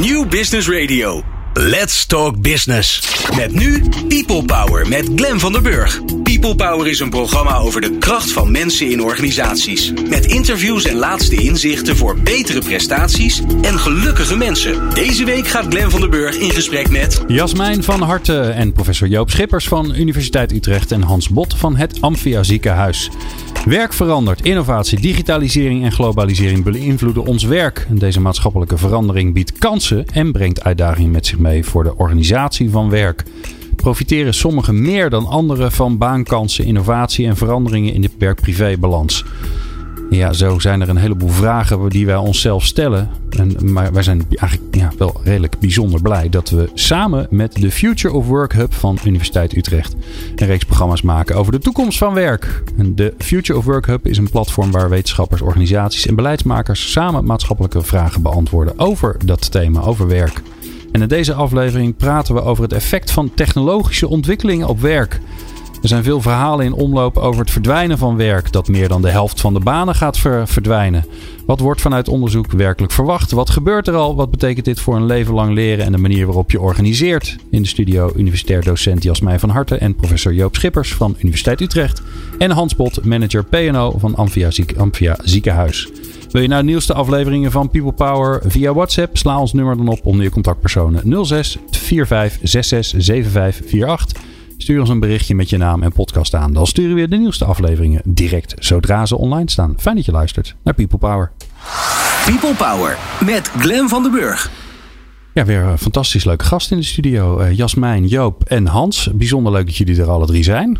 New Business Radio. Let's Talk Business. Met nu People Power met Glen van der Burg. People Power is een programma over de kracht van mensen in organisaties. Met interviews en laatste inzichten voor betere prestaties en gelukkige mensen. Deze week gaat Glen van der Burg in gesprek met... Jasmijn van Harte en professor Joop Schippers van Universiteit Utrecht... en Hans Bot van het Amphia Ziekenhuis. Werk verandert. Innovatie, digitalisering en globalisering beïnvloeden ons werk. Deze maatschappelijke verandering biedt kansen en brengt uitdagingen met zich mee voor de organisatie van werk. Profiteren sommigen meer dan anderen van baankansen, innovatie en veranderingen in de werk-privé-balans? Ja, zo zijn er een heleboel vragen die wij onszelf stellen. En, maar wij zijn eigenlijk ja, wel redelijk bijzonder blij dat we samen met de Future of Work Hub van Universiteit Utrecht een reeks programma's maken over de toekomst van werk. En de Future of Work Hub is een platform waar wetenschappers, organisaties en beleidsmakers samen maatschappelijke vragen beantwoorden over dat thema, over werk. En in deze aflevering praten we over het effect van technologische ontwikkelingen op werk. Er zijn veel verhalen in omloop over het verdwijnen van werk, dat meer dan de helft van de banen gaat verdwijnen. Wat wordt vanuit onderzoek werkelijk verwacht? Wat gebeurt er al? Wat betekent dit voor een leven lang leren en de manier waarop je organiseert? In de studio universitair docent Jasmijn van Harten en professor Joop Schippers van Universiteit Utrecht. En Hans Bot, manager PNO van Amphia, Amphia Ziekenhuis. Wil je nou de nieuwste afleveringen van People Power via WhatsApp? Sla ons nummer dan op onder je contactpersonen 06 45 66 75 48. Stuur ons een berichtje met je naam en podcast aan. Dan sturen we de nieuwste afleveringen direct zodra ze online staan. Fijn dat je luistert naar People Power. People Power met Glen van den Burg. Ja, weer een fantastisch leuke gast in de studio. Uh, Jasmijn, Joop en Hans. Bijzonder leuk dat jullie er alle drie zijn.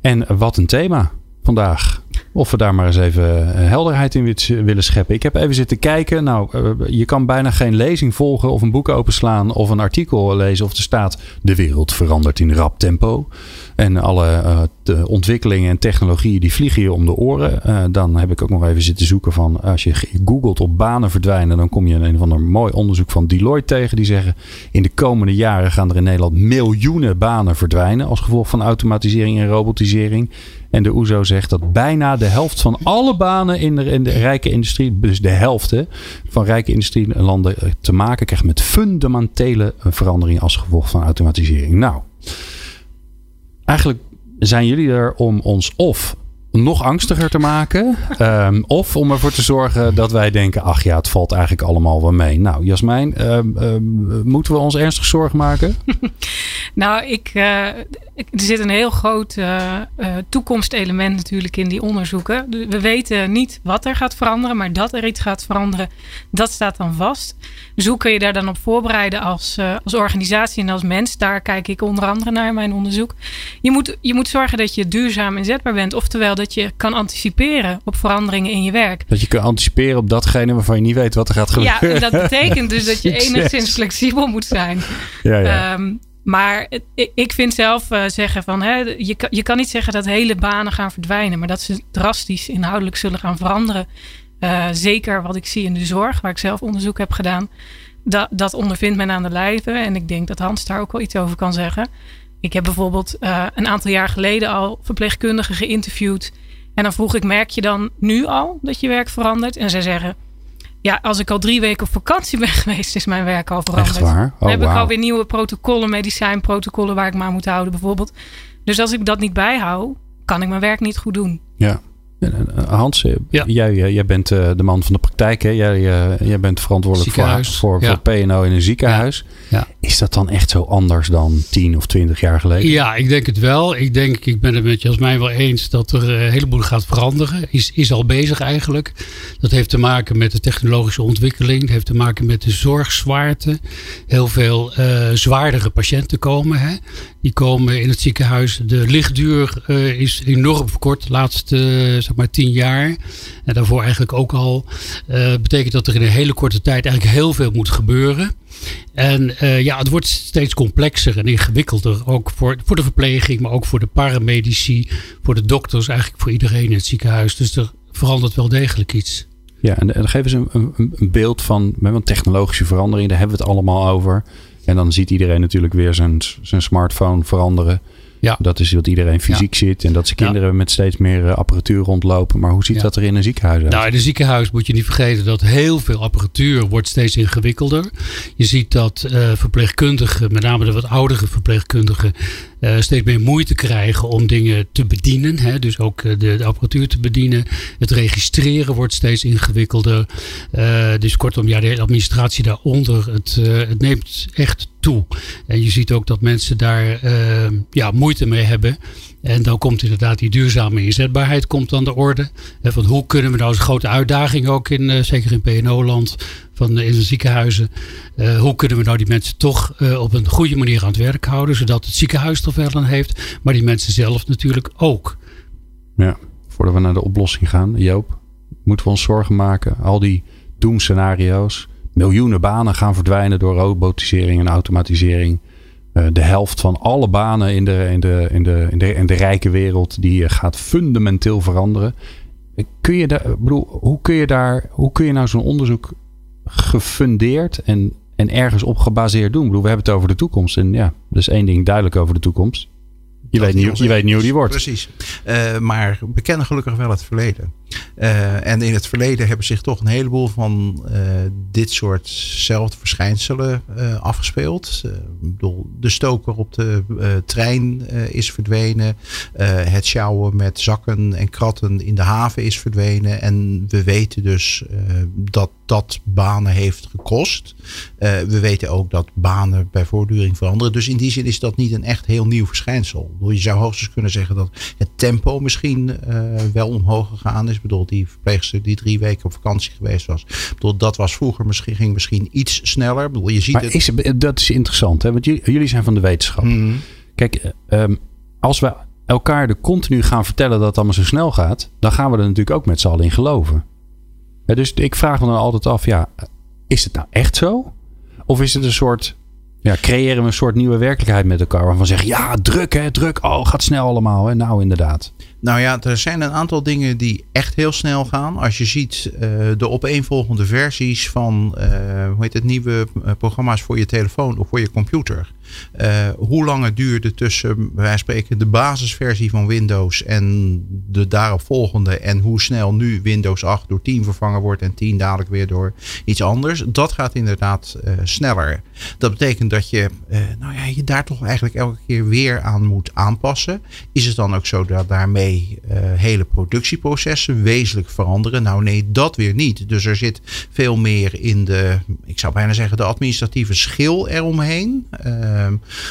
En wat een thema vandaag. Of we daar maar eens even eh, helderheid in willen scheppen. Ik heb even zitten kijken. Nou, eh, je kan bijna geen lezing volgen of een boek openslaan of een artikel lezen of er staat de wereld verandert in rap tempo. En alle uh, ontwikkelingen en technologieën die vliegen je om de oren. Dan heb ik ook nog even zitten zoeken van als je googelt op banen verdwijnen, dan kom je een of ander mooi onderzoek van Deloitte tegen. Die zeggen in de komende jaren gaan er in Nederland miljoenen banen verdwijnen als gevolg van automatisering en robotisering. En de OESO zegt dat bijna de helft van alle banen in de, in de rijke industrie, dus de helft hè, van rijke industrielanden, te maken krijgt met fundamentele veranderingen als gevolg van automatisering. Nou, eigenlijk zijn jullie er om ons of nog angstiger te maken. Um, of om ervoor te zorgen dat wij denken: ach ja, het valt eigenlijk allemaal wel mee. Nou, Jasmijn, um, um, moeten we ons ernstig zorgen maken? nou, ik, uh, er zit een heel groot uh, uh, toekomstelement natuurlijk in die onderzoeken. We weten niet wat er gaat veranderen, maar dat er iets gaat veranderen, dat staat dan vast. Dus hoe kun je daar dan op voorbereiden als, uh, als organisatie en als mens? Daar kijk ik onder andere naar in mijn onderzoek. Je moet, je moet zorgen dat je duurzaam inzetbaar bent, oftewel dat je kan anticiperen op veranderingen in je werk. Dat je kan anticiperen op datgene waarvan je niet weet wat er gaat gebeuren. Ja, en dat betekent dus dat je enigszins flexibel moet zijn. Ja, ja. Um, maar ik vind zelf uh, zeggen van hè, je, je kan niet zeggen dat hele banen gaan verdwijnen, maar dat ze drastisch inhoudelijk zullen gaan veranderen. Uh, zeker wat ik zie in de zorg, waar ik zelf onderzoek heb gedaan. Dat, dat ondervindt men aan de lijve. En ik denk dat Hans daar ook wel iets over kan zeggen. Ik heb bijvoorbeeld uh, een aantal jaar geleden al verpleegkundigen geïnterviewd. En dan vroeg ik, merk je dan nu al dat je werk verandert? En zij zeggen, ja, als ik al drie weken op vakantie ben geweest, is mijn werk al veranderd. Echt waar? Oh, dan heb wow. ik alweer nieuwe protocollen, medicijnprotocollen waar ik me aan moet houden bijvoorbeeld. Dus als ik dat niet bijhoud, kan ik mijn werk niet goed doen. Ja. Hans, ja. jij, jij bent de man van de praktijk. Hè? Jij, jij bent verantwoordelijk voor, voor, ja. voor PNO in een ziekenhuis. Ja. Is dat dan echt zo anders dan 10 of 20 jaar geleden? Ja, ik denk het wel. Ik denk, ik ben het met Jasmijn wel eens dat er een heleboel gaat veranderen. Is, is al bezig eigenlijk. Dat heeft te maken met de technologische ontwikkeling. Dat heeft te maken met de zorgzwaarte. Heel veel uh, zwaardere patiënten komen. Hè? Die komen in het ziekenhuis. De lichtduur uh, is enorm verkort de laatste uh, zeg maar tien jaar. En daarvoor eigenlijk ook al. Uh, betekent dat er in een hele korte tijd eigenlijk heel veel moet gebeuren. En ja, het wordt steeds complexer en ingewikkelder. Ook voor, voor de verpleging, maar ook voor de paramedici, voor de dokters, eigenlijk voor iedereen in het ziekenhuis. Dus er verandert wel degelijk iets. Ja, en, en geef eens een, een, een beeld van, met technologische verandering, daar hebben we het allemaal over. En dan ziet iedereen natuurlijk weer zijn, zijn smartphone veranderen. Ja. Dat is wat iedereen fysiek zit en dat ze kinderen met steeds meer apparatuur rondlopen. Maar hoe ziet dat er in een ziekenhuis uit? Nou, in een ziekenhuis moet je niet vergeten dat heel veel apparatuur wordt steeds ingewikkelder. Je ziet dat verpleegkundigen, met name de wat oudere verpleegkundigen, steeds meer moeite krijgen om dingen te bedienen. Hè? Dus ook de, de, apparatuur te bedienen. Het registreren wordt steeds ingewikkelder. dus kortom, ja, de administratie daaronder, het, het neemt echt toe. En je ziet ook dat mensen daar ja, moeite mee hebben. En dan komt inderdaad die duurzame inzetbaarheid komt aan de orde. En van hoe kunnen we nou, een grote uitdaging ook in, uh, zeker in PNO-land, van uh, in de ziekenhuizen. Uh, hoe kunnen we nou die mensen toch op een goede manier aan het werk houden, zodat het ziekenhuis er wel aan heeft, maar die mensen zelf natuurlijk ook. Ja, voordat we naar de oplossing gaan, Joop, moeten we ons zorgen maken. Al die doemscenario's miljoenen banen gaan verdwijnen door robotisering en automatisering. Uh, de helft van alle banen in de, in de, in de, in de, in de rijke wereld die eh, gaat fundamenteel veranderen. Kun je daar, bedoel, hoe kun je daar, hoe kun je nou zo'n onderzoek gefundeerd en, en ergens op gebaseerd doen? Bedoel, we hebben het over de toekomst. En ja, dus één ding duidelijk over de toekomst. Je, weet niet, je weet niet hoe die wordt. Precies. Uh, maar we kennen gelukkig wel het verleden. Uh, en in het verleden hebben zich toch een heleboel van uh, dit soortzelfde verschijnselen uh, afgespeeld. ik bedoel, de stoker op de trein is verdwenen. het sjouwen met zakken en kratten in de haven is verdwenen. En we weten dus dat dat banen heeft gekost. we weten ook dat banen bij voortduring veranderen. Dus in die zin is dat niet een echt heel nieuw verschijnsel. Je zou hoogstens kunnen zeggen dat het tempo misschien wel omhoog gegaan is. Ik bedoel, die verpleegster die drie weken op vakantie geweest was. Ik bedoel, dat was vroeger misschien, ging misschien iets sneller. Ik bedoel, je ziet maar het... Is, dat is interessant, hè? want jullie zijn van de wetenschap. Mhm. Kijk, um, als we elkaar de continu gaan vertellen dat het allemaal zo snel gaat, dan gaan we er natuurlijk ook met z'n allen in geloven. dus ik vraag me dan altijd af, ja, is het nou echt zo? Of is het een soort ja, creëren we een soort nieuwe werkelijkheid met elkaar. Waarvan zeggen, ja, druk hè, druk. Oh, gaat snel allemaal. Hè? Nou, inderdaad. Nou ja, er zijn een aantal dingen die echt heel snel gaan. Als je ziet uh, de opeenvolgende versies van uh, hoe heet het, nieuwe uh, programma's voor je telefoon of voor je computer. Hoe lang het duurde tussen, wij spreken, de basisversie van Windows en de daaropvolgende. En hoe snel nu Windows 8 door 10 vervangen wordt en 10 dadelijk weer door iets anders. Dat gaat inderdaad sneller. Dat betekent dat je, nou ja, je daar toch eigenlijk elke keer weer aan moet aanpassen. Is het dan ook zo dat daarmee hele productieprocessen wezenlijk veranderen. Nou nee, dat weer niet. Dus er zit veel meer in de, ik zou bijna zeggen, de administratieve schil eromheen.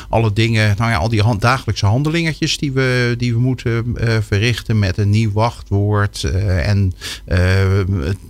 Alle dingen, nou ja, al die hand, dagelijkse handelingetjes die we, die we moeten uh, verrichten met een nieuw wachtwoord eh, en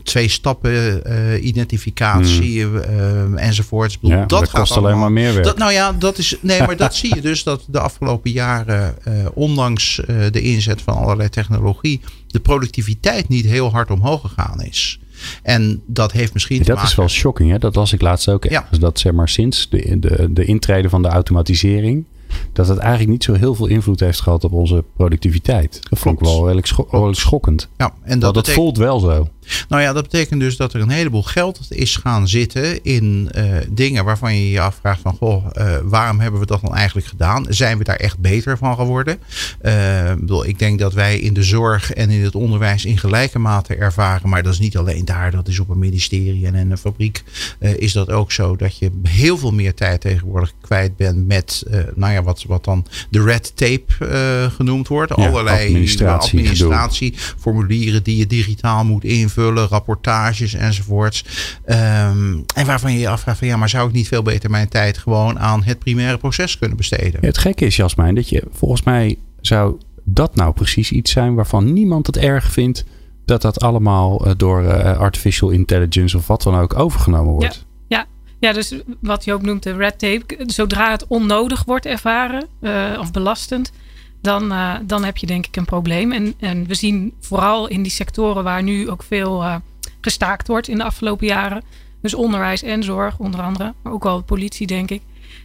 twee stappen identificatie hmm. enzovoorts. Ja, dat, dat kost allemaal, alleen maar meer werk. Dat, nou ja, dat is, nee, maar dat zie je dus dat de afgelopen jaren, ondanks de inzet van allerlei technologie de productiviteit niet heel hard omhoog gegaan is. En dat heeft misschien. Dat is wel shocking, hè? Dat las ik laatst ook. Ja. Dat zeg maar sinds de, de, de intrede van de automatisering dat het eigenlijk niet zo heel veel invloed heeft gehad op onze productiviteit. Dat vond ik wel redelijk, scho schokkend. Ja, en dat, dat voelt wel zo. Nou ja, dat betekent dus dat er een heleboel geld is gaan zitten in uh, dingen waarvan je je afvraagt van, goh, uh, waarom hebben we dat dan eigenlijk gedaan? Zijn we daar echt beter van geworden? Uh, bedoel, ik denk dat wij in de zorg en in het onderwijs in gelijke mate ervaren, maar dat is niet alleen daar, dat is op een ministerie en in een fabriek, is dat ook zo dat je heel veel meer tijd tegenwoordig kwijt bent met, nou ja, wat, wat dan de red tape genoemd wordt. Ja, Allerlei administratie, administratie formulieren die je digitaal moet invullen rapportages enzovoorts. Um, en waarvan je je afvraagt van ja, maar zou ik niet veel beter mijn tijd gewoon aan het primaire proces kunnen besteden? het gekke is, Jasmijn, dat je volgens mij zou dat nou precies iets zijn waarvan niemand het erg vindt dat dat allemaal eh, door uh, artificial intelligence of wat dan ook overgenomen wordt. Ja, ja. dus wat je ook noemt de red tape. Zodra het onnodig wordt ervaren uh, of belastend, dan, uh, dan heb je denk ik een probleem. En, en we zien vooral in die sectoren waar nu ook veel uh, gestaakt wordt in de afgelopen jaren. Dus onderwijs en zorg onder andere, maar ook al politie denk ik.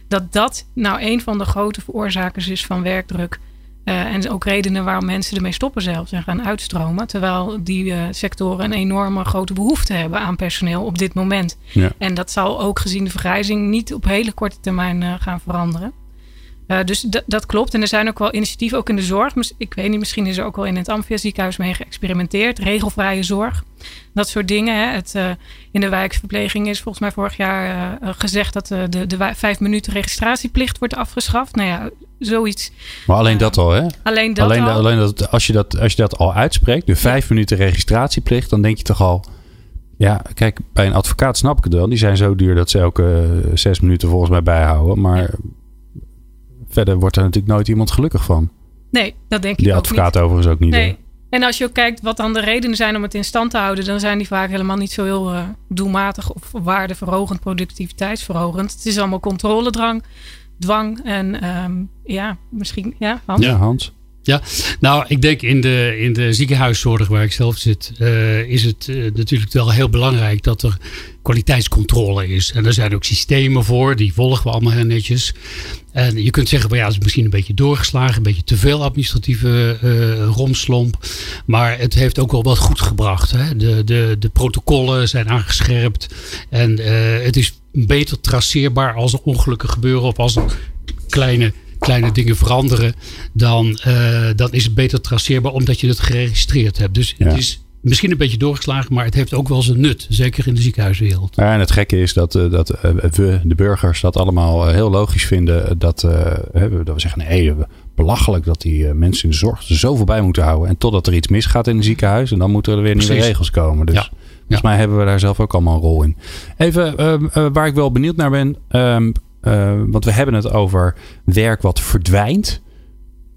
Dat dat nou een van de grote veroorzakers is van werkdruk. Uh, en ook redenen waarom mensen ermee stoppen zelfs en gaan uitstromen. Terwijl die sectoren een enorme grote behoefte hebben aan personeel op dit moment. Ja. En dat zal ook gezien de vergrijzing niet op hele korte termijn gaan veranderen. Uh, dus dat klopt. En er zijn ook wel initiatieven, ook in de zorg. Ik weet niet, misschien is er ook wel in het Amphia ziekenhuis mee geëxperimenteerd. Regelvrije zorg. Dat soort dingen. Hè. Het, uh, in de wijkverpleging is volgens mij vorig jaar uh, gezegd dat de, de vijf minuten registratieplicht wordt afgeschaft. Nou ja, zoiets. Maar alleen dat al, hè? Alleen dat alleen, al. alleen dat, als, je dat, als je dat al uitspreekt, de vijf minuten registratieplicht, dan denk je toch al. Ja, kijk, bij een advocaat snap ik het wel. Die zijn zo duur dat ze elke zes minuten volgens mij bijhouden. Maar verder wordt er natuurlijk nooit iemand gelukkig van. Nee, dat denk ik Die advocaat niet. overigens ook niet. Nee. En als je ook kijkt wat dan de redenen zijn om het in stand te houden, dan zijn die vaak helemaal niet zo heel uh, doelmatig of waardeverhogend, productiviteitsverhogend. Het is allemaal controledrang, dwang en um, ja, misschien, ja, Hans. Ja, Hans. Ja, nou, ik denk in de, in de ziekenhuiszorg waar ik zelf zit, uh, is het uh, natuurlijk wel heel belangrijk dat er kwaliteitscontrole is. En er zijn ook systemen voor, die volgen we allemaal heel netjes. En je kunt zeggen, well, ja, het is misschien een beetje doorgeslagen, een beetje te veel administratieve uh, romslomp. Maar het heeft ook wel wat goed gebracht. Hè? De, de, de protocollen zijn aangescherpt. En het is beter traceerbaar als er ongelukken gebeuren of als er kleine kleine dingen veranderen, dan, uh, dan is het beter traceerbaar omdat je het geregistreerd hebt. Dus ja. het is misschien een beetje doorgeslagen, maar het heeft ook wel zijn nut. Zeker in de ziekenhuiswereld. Ja, en het gekke is dat, uh, dat uh, we, de burgers, dat allemaal heel logisch vinden. Dat, dat we zeggen, nee, belachelijk dat die mensen in de zorg er zo voorbij moeten houden. En totdat er iets misgaat in een ziekenhuis. En dan moeten er weer nieuwe regels komen. Dus ja. volgens mij hebben we daar zelf ook allemaal een rol in. Even waar ik wel benieuwd naar ben. Um, uh, want we hebben het over werk wat verdwijnt.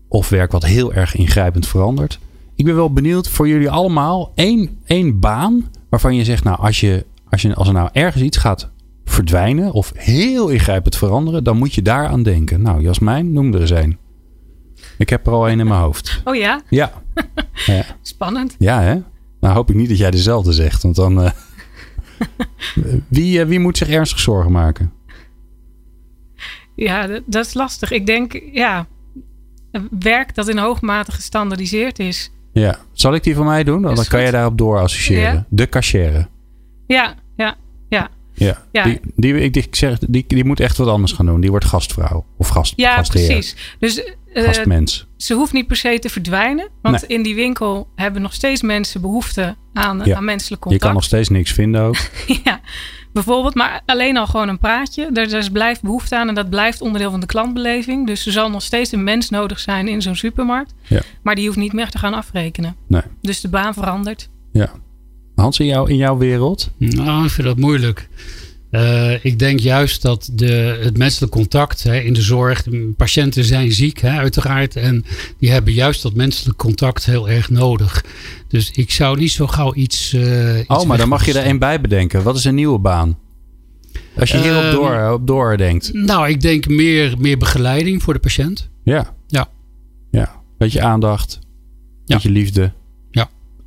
Of werk wat heel erg ingrijpend verandert. Ik ben wel benieuwd voor jullie allemaal één, één baan waarvan je zegt, nou, als, je, als, je, als er nou ergens iets gaat verdwijnen of heel ingrijpend veranderen, dan moet je daar aan denken. Nou, Jasmijn, noem er eens een. Ik heb er al één in mijn hoofd. Oh ja? Ja. ja. Spannend. Ja, hè? Nou hoop ik niet dat jij dezelfde zegt, want dan. Uh... wie, uh, wie moet zich ernstig zorgen maken? Ja, dat, dat, is lastig. Ik denk, ja, werk dat in hoogmate gestandardiseerd is. Ja, zal ik die voor mij doen? Dan kan goed. je daarop door associëren. Ja. De cashier. Ja, ja, ja. Ja, ja. Die, die, ik, ik zeg, die, die moet echt wat anders gaan doen. Die wordt gastvrouw of gast, ja, gastheer. precies. Dus, uh, Gastmens. Ze hoeft niet per se te verdwijnen. Want nee. in die winkel hebben nog steeds mensen behoefte aan, ja. aan menselijk contact. Je kan nog steeds niks vinden ook. ja, bijvoorbeeld. Maar alleen al gewoon een praatje. Er, er blijft behoefte aan en dat blijft onderdeel van de klantbeleving. Dus er zal nog steeds een mens nodig zijn in zo'n supermarkt. Ja. Maar die hoeft niet meer te gaan afrekenen. Nee. Dus de baan verandert. Ja. Hans, in, jou, in jouw wereld? Nou, ik vind dat moeilijk. Uh, ik denk juist dat de, het menselijk contact hè, in de zorg. De patiënten zijn ziek, hè, uiteraard. En die hebben juist dat menselijk contact heel erg nodig. Dus ik zou niet zo gauw iets. Uh, iets oh, maar dan mag je er één bij bedenken. Wat is een nieuwe baan? Als je hierop door, op door denkt. Nou, ik denk meer, meer begeleiding voor de patiënt. Ja. Ja. Ja. Beetje aandacht. Beetje ja. liefde.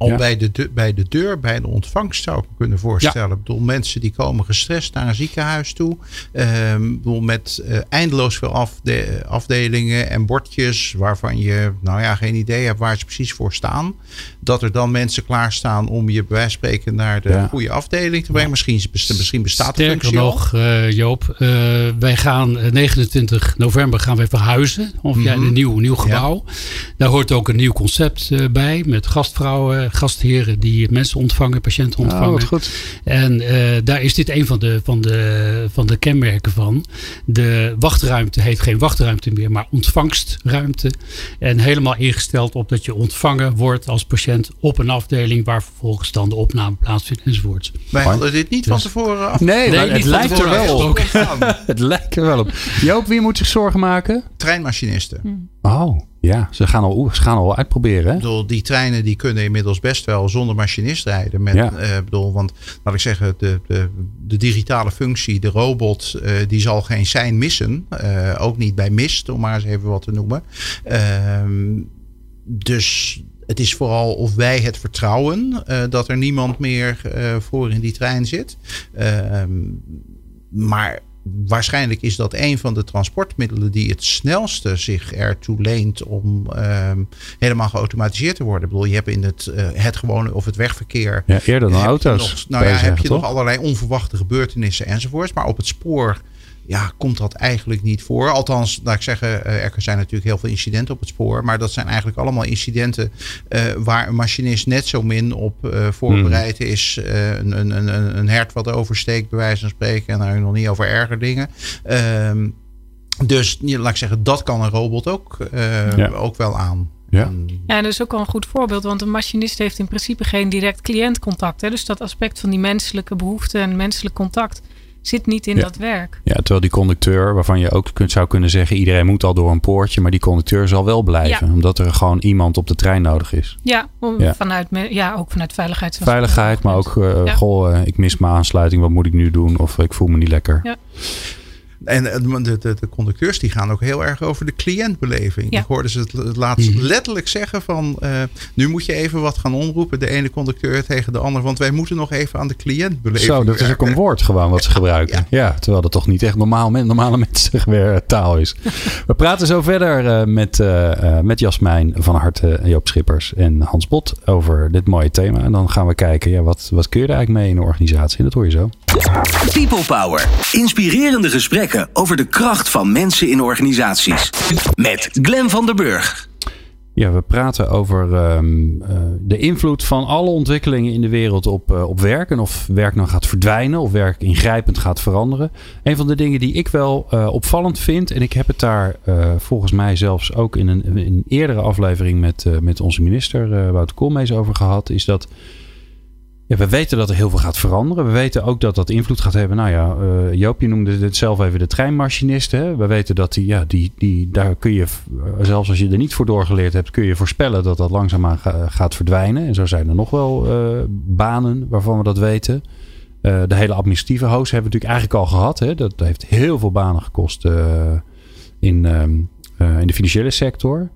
Al ja. bij, de, bij de deur, bij de ontvangst zou ik me kunnen voorstellen. Ja. Ik bedoel, mensen die komen gestrest naar een ziekenhuis toe. Um, bedoel, met uh, eindeloos veel afde afdelingen en bordjes waarvan je nou ja, geen idee hebt waar ze precies voor staan. Dat er dan mensen klaarstaan om je bij wijze van spreken naar de ja. goede afdeling te brengen. Misschien, misschien bestaat Sterker de functie nog, uh, Joop, uh, wij gaan 29 november gaan wij verhuizen. Of mm -hmm. in een nieuw, nieuw gebouw. Daar hoort ook een nieuw concept bij met gastvrouwen gastheren die mensen ontvangen, patiënten ontvangen. Oh, goed. En uh, daar is dit een van de, van, de, van de kenmerken van. De wachtruimte heet geen wachtruimte meer, maar ontvangstruimte. En helemaal ingesteld op dat je ontvangen wordt als patiënt op een afdeling waar vervolgens dan de opname plaatsvindt enzovoorts. Wij hadden dit niet dus, van tevoren af. Nee, nee het lijkt er wel op. het lijkt er wel op. Joop, wie moet zich zorgen maken? Treinmachinisten. Hmm. Oh. Ja, ze gaan al, ze gaan al uitproberen. Hè? Ik bedoel, die treinen die kunnen inmiddels best wel zonder machinist rijden. Met, ja. uh, bedoel, want laat ik zeggen, de, de, de digitale functie, de robot, uh, die zal geen sein missen. Uh, ook niet bij mist, om maar eens even wat te noemen. Ehm, dus het is vooral of wij het vertrouwen dat er niemand meer voor in die trein zit. Ehm, maar waarschijnlijk is dat een van de transportmiddelen die het snelste zich ertoe leent om um, helemaal geautomatiseerd te worden. Ik bedoel, je hebt in het, uh, het gewone of het wegverkeer. Ja, eerder dan auto's. Nog, nou ja, heb je toch? nog allerlei onverwachte gebeurtenissen enzovoorts. Maar op het spoor ja, komt dat eigenlijk niet voor. Althans, laat ik zeggen, er zijn natuurlijk heel veel incidenten op het spoor. Maar dat zijn eigenlijk allemaal incidenten waar een machinist net zo min op voorbereid hmm. is. een, een, een, een hert wat oversteekt, bij wijze van spreken. En daar nog niet over erger dingen. Ehm, dus laat ik zeggen, dat kan een robot ook, ook wel aan. Ja. ja, en dat is ook wel een goed voorbeeld, want een machinist heeft in principe geen direct cliëntcontact. Hè? Dus dat aspect van die menselijke behoefte en menselijk contact zit niet in dat werk. Ja, terwijl die conducteur, waarvan je ook kunt, zou kunnen zeggen: iedereen moet al door een poortje, maar die conducteur zal wel blijven, omdat er gewoon iemand op de trein nodig is. Ja, Vanuit, ja ook vanuit veiligheid. Veiligheid, maar ook: uh, goh, uh, ik mis mijn aansluiting, wat moet ik nu doen? Of ik voel me niet lekker. Ja. En de, de, de, conducteurs die gaan ook heel erg over de cliëntbeleving. Ik hoorde ze het laatst mhm. letterlijk zeggen van... Uh, nu moet je even wat gaan omroepen. De ene conducteur tegen de ander. Want wij moeten nog even aan de cliëntbeleving Zo, dat is ook een woord gewoon wat ze gebruiken. Ja. terwijl dat toch niet echt normaal, normale mensen taal is. We praten zo verder uh, met, uh, met Jasmijn van Harte, Joop Schippers en Hans Bot over dit mooie thema. En dan gaan we kijken, ja, wat, wat kun je er eigenlijk mee in een organisatie? Dat hoor je zo. People Power. Inspirerende gesprekken over de kracht van mensen in organisaties. Met Glen van der Burg. Ja, we praten over um, uh, de invloed van alle ontwikkelingen in de wereld op, uh, op werk. En of werk nou gaat verdwijnen of werk ingrijpend gaat veranderen. Een van de dingen die ik wel uh, opvallend vind, en ik heb het daar volgens mij zelfs ook in een, in eerdere aflevering met, met onze minister Wouter Koolmees over gehad, is dat we weten dat er heel veel gaat veranderen. We weten ook dat dat invloed gaat hebben. Nou ja, uh, noemde het zelf even de treinmachinist. Hè? We weten dat die, ja, die, die, daar kun je, eh, zelfs als je er niet voor doorgeleerd hebt, kun je voorspellen dat dat langzaamaan gaat verdwijnen. En zo zijn er nog wel uh, banen waarvan we dat weten. De hele administratieve host hebben we natuurlijk eigenlijk al gehad. Hè? Dat, dat heeft heel veel banen gekost in, ehm, in de financiële sector.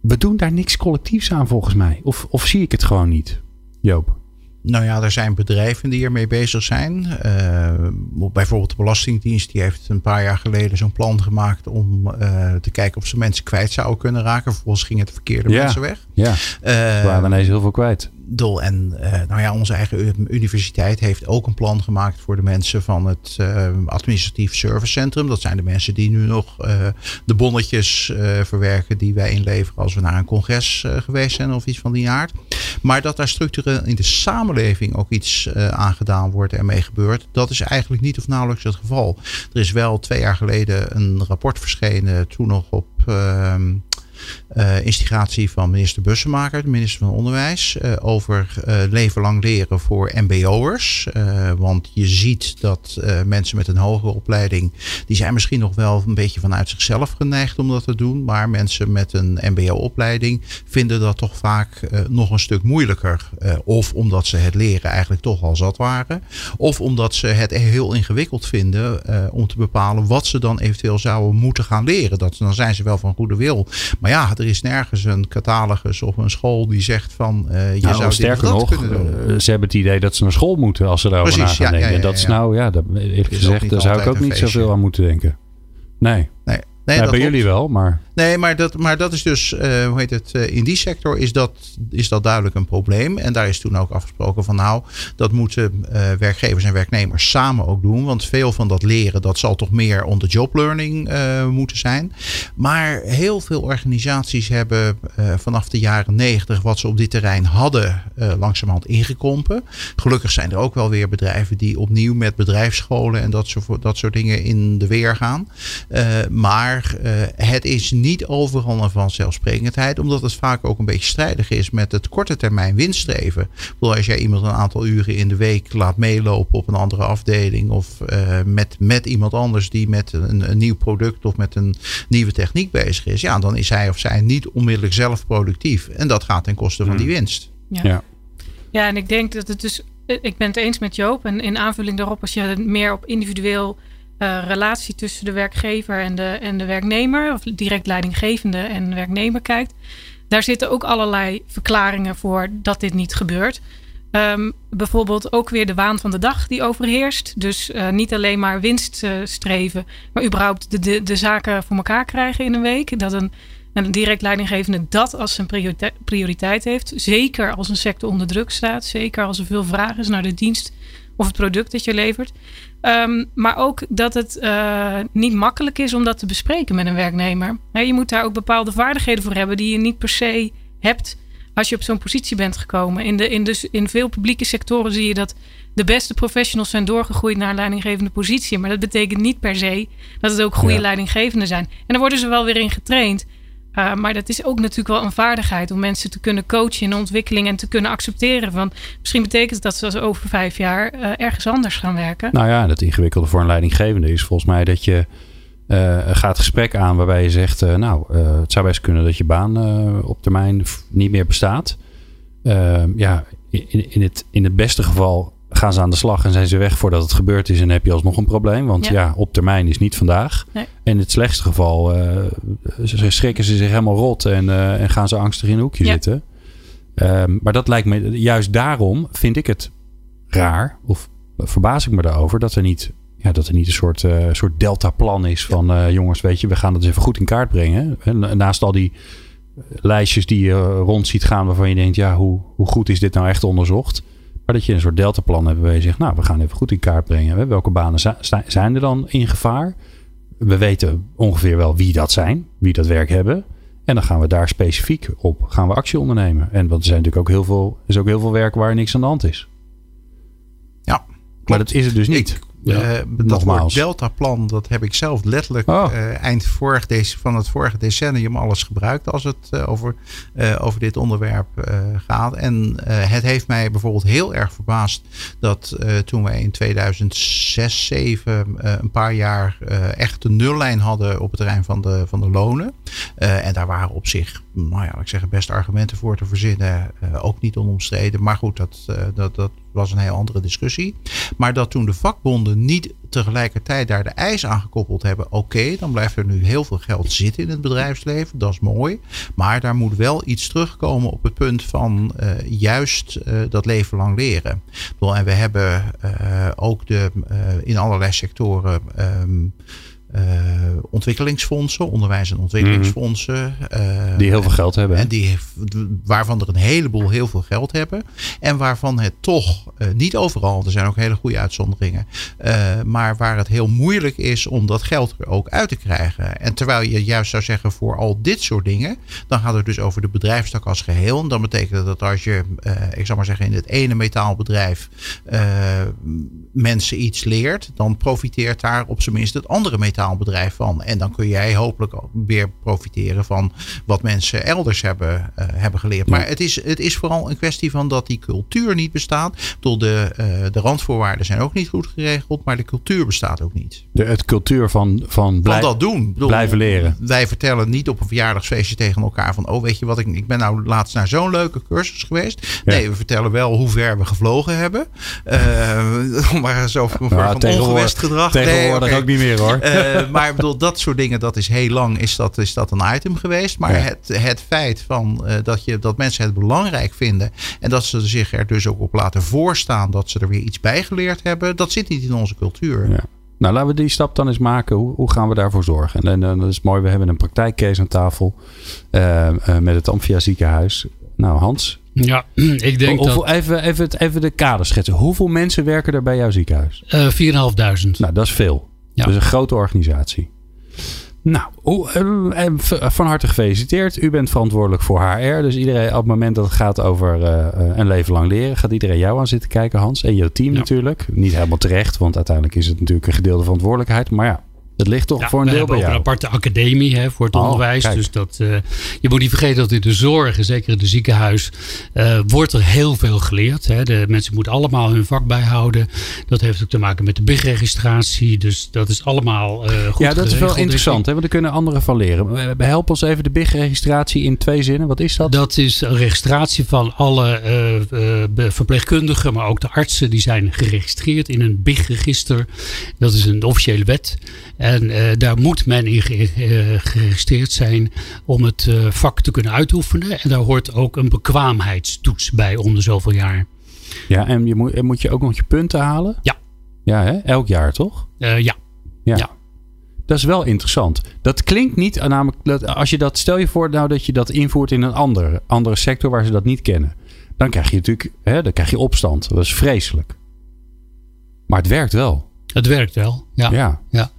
We doen daar niks collectiefs aan volgens mij. Of, of zie ik het gewoon niet? Joop? Nou ja, er zijn bedrijven die ermee bezig zijn. Uh, bijvoorbeeld de Belastingdienst, die heeft een paar jaar geleden zo'n plan gemaakt om uh, te kijken of ze mensen kwijt zouden kunnen raken. Vervolgens gingen het verkeerde mensen weg. Ja, uh, waren ineens heel veel kwijt. Dol. En uh, nou ja, onze eigen universiteit heeft ook een plan gemaakt voor de mensen van het uh, administratief servicecentrum. Dat zijn de mensen die nu nog uh, de bonnetjes verwerken die wij inleveren als we naar een congres geweest zijn of iets van die aard. Maar dat daar structureel in de samenleving ook iets aan gedaan wordt en mee gebeurt, dat is eigenlijk niet of nauwelijks het geval. Er is wel twee jaar geleden een rapport verschenen, toen nog op ehm, uh, instigatie van minister Bussemaker, de minister van Onderwijs, uh, over uh, leven lang leren voor MBO'ers. want je ziet dat mensen met een hogere opleiding, die zijn misschien nog wel een beetje vanuit zichzelf geneigd om dat te doen. Maar mensen met een MBO-opleiding vinden dat toch vaak nog een stuk moeilijker. of omdat ze het leren eigenlijk toch al zat waren. Of omdat ze het heel ingewikkeld vinden om te bepalen wat ze dan eventueel zouden moeten gaan leren. Dat, dan zijn ze wel van goede wil. Maar ja, er is nergens een catalogus of een school die zegt van uh, je nou, zou sterker dit nog, kunnen doen. Uh, ze hebben het idee dat ze naar school moeten als ze daarover Precies, na gaan denken. Ja, ja, dat is nou, ja, dat, eerlijk gezegd, daar zou ik ook niet zoveel aan moeten denken. Nee. Nee. Nee, bij jullie wel, maar. Nee, maar dat, maar dat is dus, uh, hoe heet het, uh, in die sector is dat, is dat duidelijk een probleem. En daar is toen ook afgesproken van nou, dat moeten uh, werkgevers en werknemers samen ook doen. Want veel van dat leren, dat zal toch meer on the job learning moeten zijn. Maar heel veel organisaties hebben vanaf de jaren negentig wat ze op dit terrein hadden, langzamerhand ingekrompen. Gelukkig zijn er ook wel weer bedrijven die opnieuw met bedrijfsscholen en dat soort, dat soort dingen in de weer gaan. maar het is niet overal een vanzelfsprekendheid, omdat het vaak ook een beetje strijdig is met het korte termijn winststreven. Bedoel, als jij iemand een aantal uren in de week laat meelopen op een andere afdeling of uh, met, met iemand anders die met een, een, nieuw product of met een nieuwe techniek bezig is, ja, dan is hij of zij niet onmiddellijk zelf productief. En dat gaat ten koste van die hmm. winst. Ja. ja. Ja, en ik denk dat het dus. Ik ben het eens met Joop. En in aanvulling daarop, als je meer op individueel uh, relatie tussen de werkgever en de, en de werknemer, of direct leidinggevende en werknemer kijkt, daar zitten ook allerlei verklaringen voor dat dit niet gebeurt. Um, bijvoorbeeld ook weer de waan van de dag die overheerst. Dus uh, niet alleen maar winst uh, streven, maar überhaupt de, de, de, zaken voor elkaar krijgen in een week. Dat een, direct leidinggevende dat als zijn prioriteit heeft. Zeker als een sector onder druk staat. Zeker als er veel vraag is naar de dienst of het product dat je levert. Ehm, maar ook dat het uh, niet makkelijk is om dat te bespreken met een werknemer. je moet daar ook bepaalde vaardigheden voor hebben die je niet per se hebt als je op zo'n positie bent gekomen. In, de, in, dus in veel publieke sectoren zie je dat de beste professionals zijn doorgegroeid naar een leidinggevende positie. Maar dat betekent niet per se dat het ook goede ja. leidinggevenden zijn. En daar worden ze wel weer in getraind. Uh, maar dat is ook natuurlijk wel een vaardigheid om mensen te kunnen coachen in ontwikkeling en te kunnen accepteren. Van misschien betekent dat ze over vijf jaar uh, ergens anders gaan werken. Nou ja, het ingewikkelde voor een leidinggevende is volgens mij dat je uh, gaat gesprek aan waarbij je zegt: Nou, het zou best kunnen dat je baan op termijn niet meer bestaat. ja, in, in, het, in het beste geval gaan ze aan de slag en zijn ze weg voordat het gebeurd is en heb je alsnog een probleem. Want ja, op termijn is niet vandaag. Nee. En in het slechtste geval uh, schrikken ze zich helemaal rot en, uh, en gaan ze angstig in een hoekje zitten. Um, maar dat lijkt me, juist daarom vind ik het raar, of verbaas ik me daarover, dat er niet, ja, dat er niet een soort, uh, soort deltaplan is van jongens, weet je, we gaan het eens even goed in kaart brengen. En naast al die lijstjes die je rond ziet gaan waarvan je denkt, ja, hoe, hoe goed is dit nou echt onderzocht? Maar dat je een soort deltaplan hebt waar je zegt, nou, we gaan even goed in kaart brengen. Welke banen zijn er dan in gevaar? We weten ongeveer wel wie dat zijn, wie dat werk hebben. En dan gaan we daar specifiek op gaan we actie ondernemen. En want er zijn natuurlijk ook heel veel, is ook heel veel werk waar niks aan de hand is. Ja, maar dat is het dus niet. Ja, uh, dat woord Deltaplan, dat heb ik zelf letterlijk oh. uh, eind vorig deze, van het vorige decennium alles gebruikt als het uh, over, over dit onderwerp gaat. En het heeft mij bijvoorbeeld heel erg verbaasd dat toen we in 2006, 2007 een paar jaar echt de nullijn hadden op het terrein van de, van de lonen. en daar waren op zich, nou ja, ik zeg best argumenten voor te verzinnen. ook niet onomstreden. Maar goed, dat, dat, dat was een heel andere discussie. Maar dat toen de vakbonden niet tegelijkertijd daar de eis aan gekoppeld hebben. Oké, dan blijft er nu heel veel geld zitten in het bedrijfsleven. Dat is mooi. Maar daar moet wel iets terugkomen op het punt van uh, juist dat leven lang leren. En we hebben ook de, in allerlei sectoren. Um, uh, ontwikkelingsfondsen, onderwijs- en ontwikkelingsfondsen. Uh, die heel veel geld hebben. En die, waarvan er een heleboel heel veel geld hebben. En waarvan het toch, uh, niet overal, er zijn ook hele goede uitzonderingen. maar waar het heel moeilijk is om dat geld er ook uit te krijgen. En terwijl je juist zou zeggen voor al dit soort dingen. Dan gaat het dus over de bedrijfstak als geheel. En dan betekent dat als je, ik zal maar zeggen, in het ene metaalbedrijf mensen iets leert. Dan profiteert daar op zijn minst het andere metaal metaalbedrijf van. En dan kun jij hopelijk weer profiteren van wat mensen elders hebben, uh, hebben geleerd. Maar het is, het is vooral een kwestie van dat die cultuur niet bestaat. Bedoel, de, uh, de randvoorwaarden zijn ook niet goed geregeld, maar de cultuur bestaat ook niet. De het cultuur van, van, blij, van dat doen. Bedoel, blijven leren. Wij vertellen niet op een verjaardagsfeestje tegen elkaar van, oh weet je wat, ik, ik ben nou laatst naar zo'n leuke cursus geweest. Ja. Nee, we vertellen wel hoe ver we gevlogen hebben. Uh, maar zo van, nou, ongewest gedrag. Tegenwoordig nee, okay. ook niet meer hoor. Uh, maar ik bedoel, dat soort dingen, dat is heel lang is dat, is dat een item geweest. Maar ja. het, het feit van, uh, dat, je, dat mensen het belangrijk vinden. En dat ze zich er dus ook op laten voorstaan dat ze er weer iets bij geleerd hebben. Dat zit niet in onze cultuur. Ja. Nou, laten we die stap dan eens maken. Hoe, hoe gaan we daarvoor zorgen? En, en, dat is mooi. We hebben een praktijkcase aan tafel uh, met het Amphia ziekenhuis. Nou, Hans. Ja, ik denk Hoeveel, dat... Even, even, even de kader schetsen. Hoeveel mensen werken er bij jouw ziekenhuis? Uh, 4.500. Nou, dat is veel. Ja. Dus een grote organisatie. Nou, uh, van harte gefeliciteerd. U bent verantwoordelijk voor HR. Dus iedereen, op het moment dat het gaat over uh, een leven lang leren, gaat iedereen jou aan zitten kijken, Hans. En je team ja. natuurlijk. Niet helemaal terecht, want uiteindelijk is het natuurlijk een gedeelde verantwoordelijkheid. Maar ja, het ligt toch ja, voor een deel bij jou. We hebben ook een aparte academie hè, voor het oh, onderwijs. Kijk. Dus dat, uh, je moet niet vergeten dat in de zorg, zeker in het ziekenhuis, uh, wordt er heel veel geleerd. Hè. De mensen moeten allemaal hun vak bijhouden. Dat heeft ook te maken met de BIG-registratie. Dus dat is allemaal uh, goed Ja, dat is wel interessant. Hè, want daar kunnen anderen van leren. Help ons even de BIG-registratie in twee zinnen. Wat is dat? Dat is een registratie van alle verpleegkundigen, maar ook de artsen. Die zijn geregistreerd in een BIG-register. Dat is een officiële wet. En uh, daar moet men in geregistreerd zijn om het uh, vak te kunnen uitoefenen. En daar hoort ook een bekwaamheidstoets bij om de zoveel jaar. Ja, en je moet, moet je ook nog je punten halen? Ja. Ja, hè? elk jaar toch? Uh, ja. ja. ja. Dat is wel interessant. Dat klinkt niet, namelijk, als je dat, stel je voor nou dat je dat invoert in een andere, andere sector waar ze dat niet kennen. Dan krijg je natuurlijk, hè, dan krijg je opstand. Dat is vreselijk. Maar het werkt wel. Het werkt wel, ja. Ja. ja.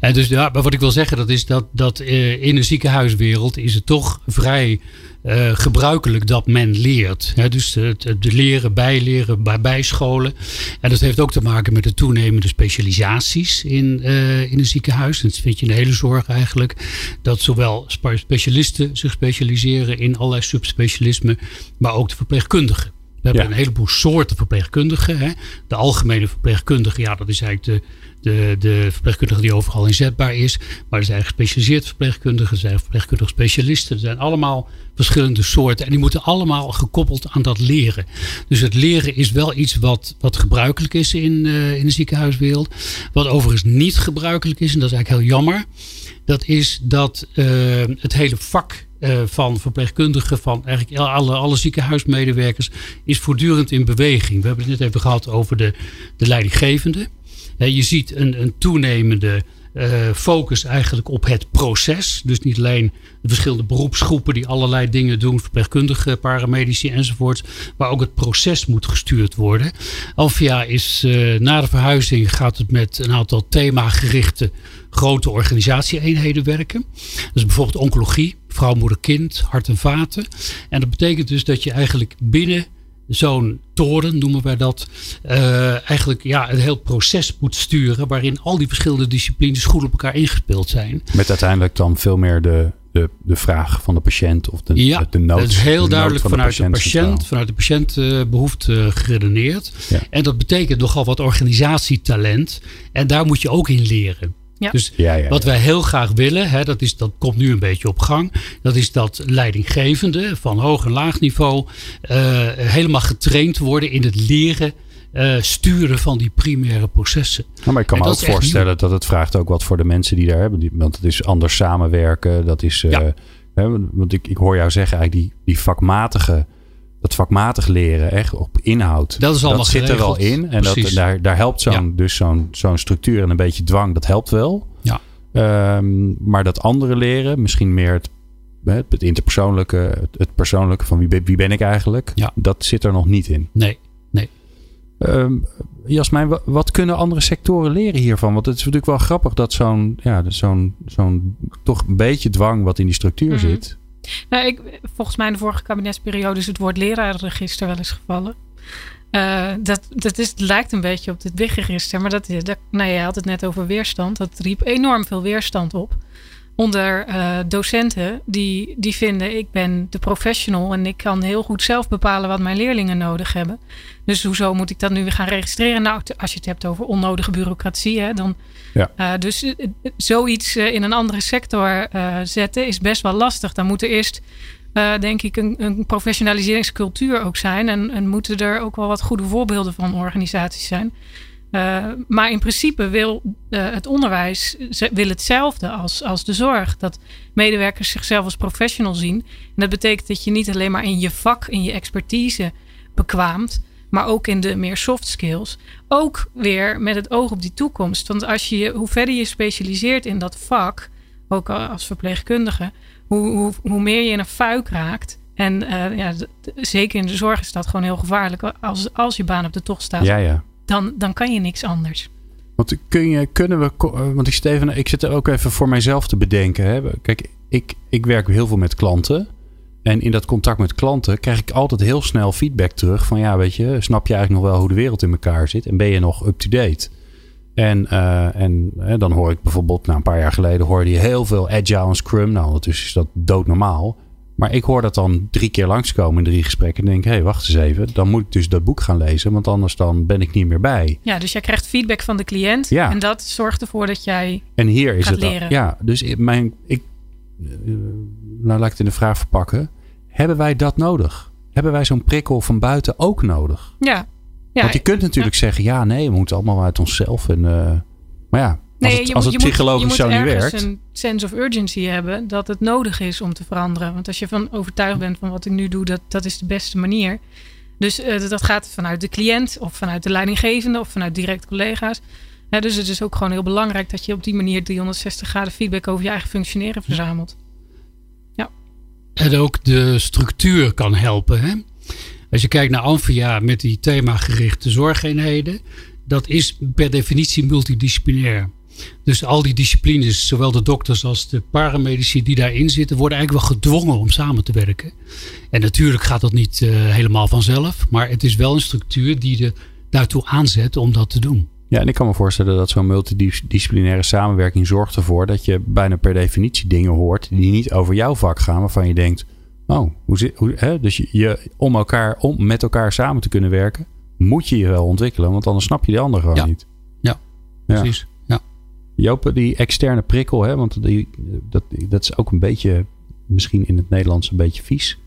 En dus ja, maar wat ik wil zeggen, dat is dat, dat uh, in de ziekenhuiswereld is het toch vrij uh, gebruikelijk dat men leert. Hè? Dus het, het leren, bijleren, bij, bijscholen. En dat heeft ook te maken met de toenemende specialisaties in, uh, in een ziekenhuis. En dat vind je in de hele zorg eigenlijk. Dat zowel specialisten zich specialiseren in allerlei subspecialismen, maar ook de verpleegkundigen. We hebben een heleboel soorten verpleegkundigen. Hè. De algemene verpleegkundige, ja, dat is eigenlijk de, de, de verpleegkundige die overal inzetbaar is. Maar er zijn gespecialiseerd verpleegkundigen, er zijn verpleegkundige specialisten. Er zijn allemaal verschillende soorten. En die moeten allemaal gekoppeld aan dat leren. Dus het leren is wel iets wat, wat gebruikelijk is in, uh, in de ziekenhuiswereld. Wat overigens niet gebruikelijk is, en dat is eigenlijk heel jammer. Dat is dat uh, het hele vak uh, van verpleegkundigen, van eigenlijk alle, alle ziekenhuismedewerkers, is voortdurend in beweging. We hebben het net even gehad over de, de leidinggevende. Je ziet een, een toenemende uh, focus eigenlijk op het proces. Dus niet alleen de verschillende beroepsgroepen die allerlei dingen doen, verpleegkundigen, paramedici enzovoorts, maar ook het proces moet gestuurd worden. Alvia is uh, na de verhuizing gaat het met een aantal themagerichte grote organisatieeenheden werken. Dus bijvoorbeeld oncologie, vrouw, moeder, kind, hart en vaten. En dat betekent dus dat je eigenlijk binnen zo'n toren, noemen wij dat, uh, eigenlijk ja, een heel proces moet sturen waarin al die verschillende disciplines goed op elkaar ingespeeld zijn. Met uiteindelijk dan veel meer de, de, de vraag van de patiënt of de, ja, de nood. dat is heel duidelijk van vanuit de de patiënt, patiënt, vanuit de patiëntbehoefte uh, geredeneerd. Ja. En dat betekent nogal wat organisatietalent. En daar moet je ook in leren. Ja. Dus Ja, ja, wat wij heel graag willen, hè, dat, is, dat komt nu een beetje op gang. Dat is dat leidinggevenden van hoog en laag niveau uh, helemaal getraind worden in het leren uh, sturen van die primaire processen. Ja, maar ik kan En me dat ook voorstellen dat het vraagt ook wat voor de mensen die daar hebben. Die- Want het is anders samenwerken. Dat is, eh, Ja. hè, want ik, ik hoor jou zeggen eigenlijk die, die vakmatige, dat vakmatig leren echt op inhoud. Dat is allemaal zit er wel in. En dat, daar, daar helpt zo'n dus zo'n zo'n structuur en een beetje dwang. Dat helpt wel. Ja. Ehm, maar dat andere leren, misschien meer het, het interpersoonlijke, het, het persoonlijke van wie, ben- wie ben ik eigenlijk. Ja. Dat zit er nog niet in. Nee, Ehm Jasmijn, wa- wat kunnen andere sectoren leren hiervan? Want het is natuurlijk wel grappig dat zo'n ja, zo'n zo'n toch een beetje dwang wat in die structuur Mhm. zit. Nou, volgens mij in de vorige kabinetsperiode is het woord lerarenregister wel eens gevallen. Eh, dat, dat is, lijkt een beetje op dit WIG-register, maar dat, dat, nou, je had het net over weerstand. Dat riep enorm veel weerstand op. Onder eh, docenten die, die vinden, ik ben de professional en ik kan heel goed zelf bepalen wat mijn leerlingen nodig hebben. Dus hoezo moet ik dat nu weer gaan registreren? Nou, als je het hebt over onnodige bureaucratie, hè, dan. Ja. eh, dus eh, zoiets in een andere sector zetten is best wel lastig. Dan moet er eerst, denk ik, een, een professionaliseringscultuur ook zijn. En, en moeten er ook wel wat goede voorbeelden van organisaties zijn. Eh, maar in principe wil eh, het onderwijs wil hetzelfde als, als de zorg. Dat medewerkers zichzelf als professional zien. En dat betekent dat je niet alleen maar in je vak, in je expertise bekwaamt. Maar ook in de meer soft skills. Ook weer met het oog op die toekomst. Want als je, hoe verder je specialiseert in dat vak, ook al als verpleegkundige, hoe, hoe, meer je in een fuik raakt. En eh, ja, zeker in de zorg is dat gewoon heel gevaarlijk. Als, als je baan op de tocht staat, Ja, ja. Dan, dan kan je niks anders. Want kun je, kunnen we, eh, want ik zit, even, ik zit er ook even voor mijzelf te bedenken. Hè. Kijk, ik, ik werk heel veel met klanten. En in dat contact met klanten krijg ik altijd heel snel feedback terug. Van ja, weet je, snap je eigenlijk nog wel hoe de wereld in elkaar zit? En ben je nog up-to-date? En, eh, en eh, dan hoor ik bijvoorbeeld, nou, een paar jaar geleden hoorde je heel veel agile en scrum. Nou, ondertussen is dat doodnormaal. Maar ik hoor dat dan drie keer langskomen in drie gesprekken. En denk, hé, hey, wacht eens even. Dan moet ik dus dat boek gaan lezen. Want anders dan ben ik niet meer bij. Ja, dus jij krijgt feedback van de cliënt. Ja. En dat zorgt ervoor dat jij. En hier is het leren. Ja, dus mijn, ik, eh, nou laat ik het in de vraag verpakken. Hebben wij dat nodig? Hebben wij zo'n prikkel van buiten ook nodig? Ja. ja Want je kunt natuurlijk zeggen, ja, nee, we moeten allemaal uit onszelf. En, eh, maar ja, als Nee, het, je als moet- het je moet- psychologisch je moet zo niet ergens werkt. een sense of urgency hebben dat het nodig is om te veranderen. Want als je van overtuigd bent van wat ik nu doe, dat, dat is de beste manier. Dus eh, dat gaat vanuit de cliënt of vanuit de leidinggevende of vanuit direct collega's. Hè, dus het is ook gewoon heel belangrijk dat je op die manier 360 graden feedback over je eigen functioneren verzamelt. En ook de structuur kan helpen. Hè? Als je kijkt naar Amphia met die themagerichte zorgeenheden. dat is per definitie multidisciplinair. Dus al die disciplines, zowel de dokters als de paramedici die daarin zitten, worden eigenlijk wel gedwongen om samen te werken. En natuurlijk gaat dat niet uh, helemaal vanzelf, maar het is wel een structuur die er daartoe aanzet om dat te doen. Ja, en ik kan me voorstellen dat zo'n multidisciplinaire samenwerking zorgt ervoor dat je bijna per definitie dingen hoort die niet over jouw vak gaan, waarvan je denkt, oh, hoe zit, hoe, hè? dus je, je, om, elkaar, om met elkaar samen te kunnen werken, moet je je wel ontwikkelen, want anders snap je de ander gewoon niet. Ja, precies. Ja. Joop, die externe prikkel, hè, want die, dat, dat is ook een beetje, misschien in het Nederlands een beetje vies.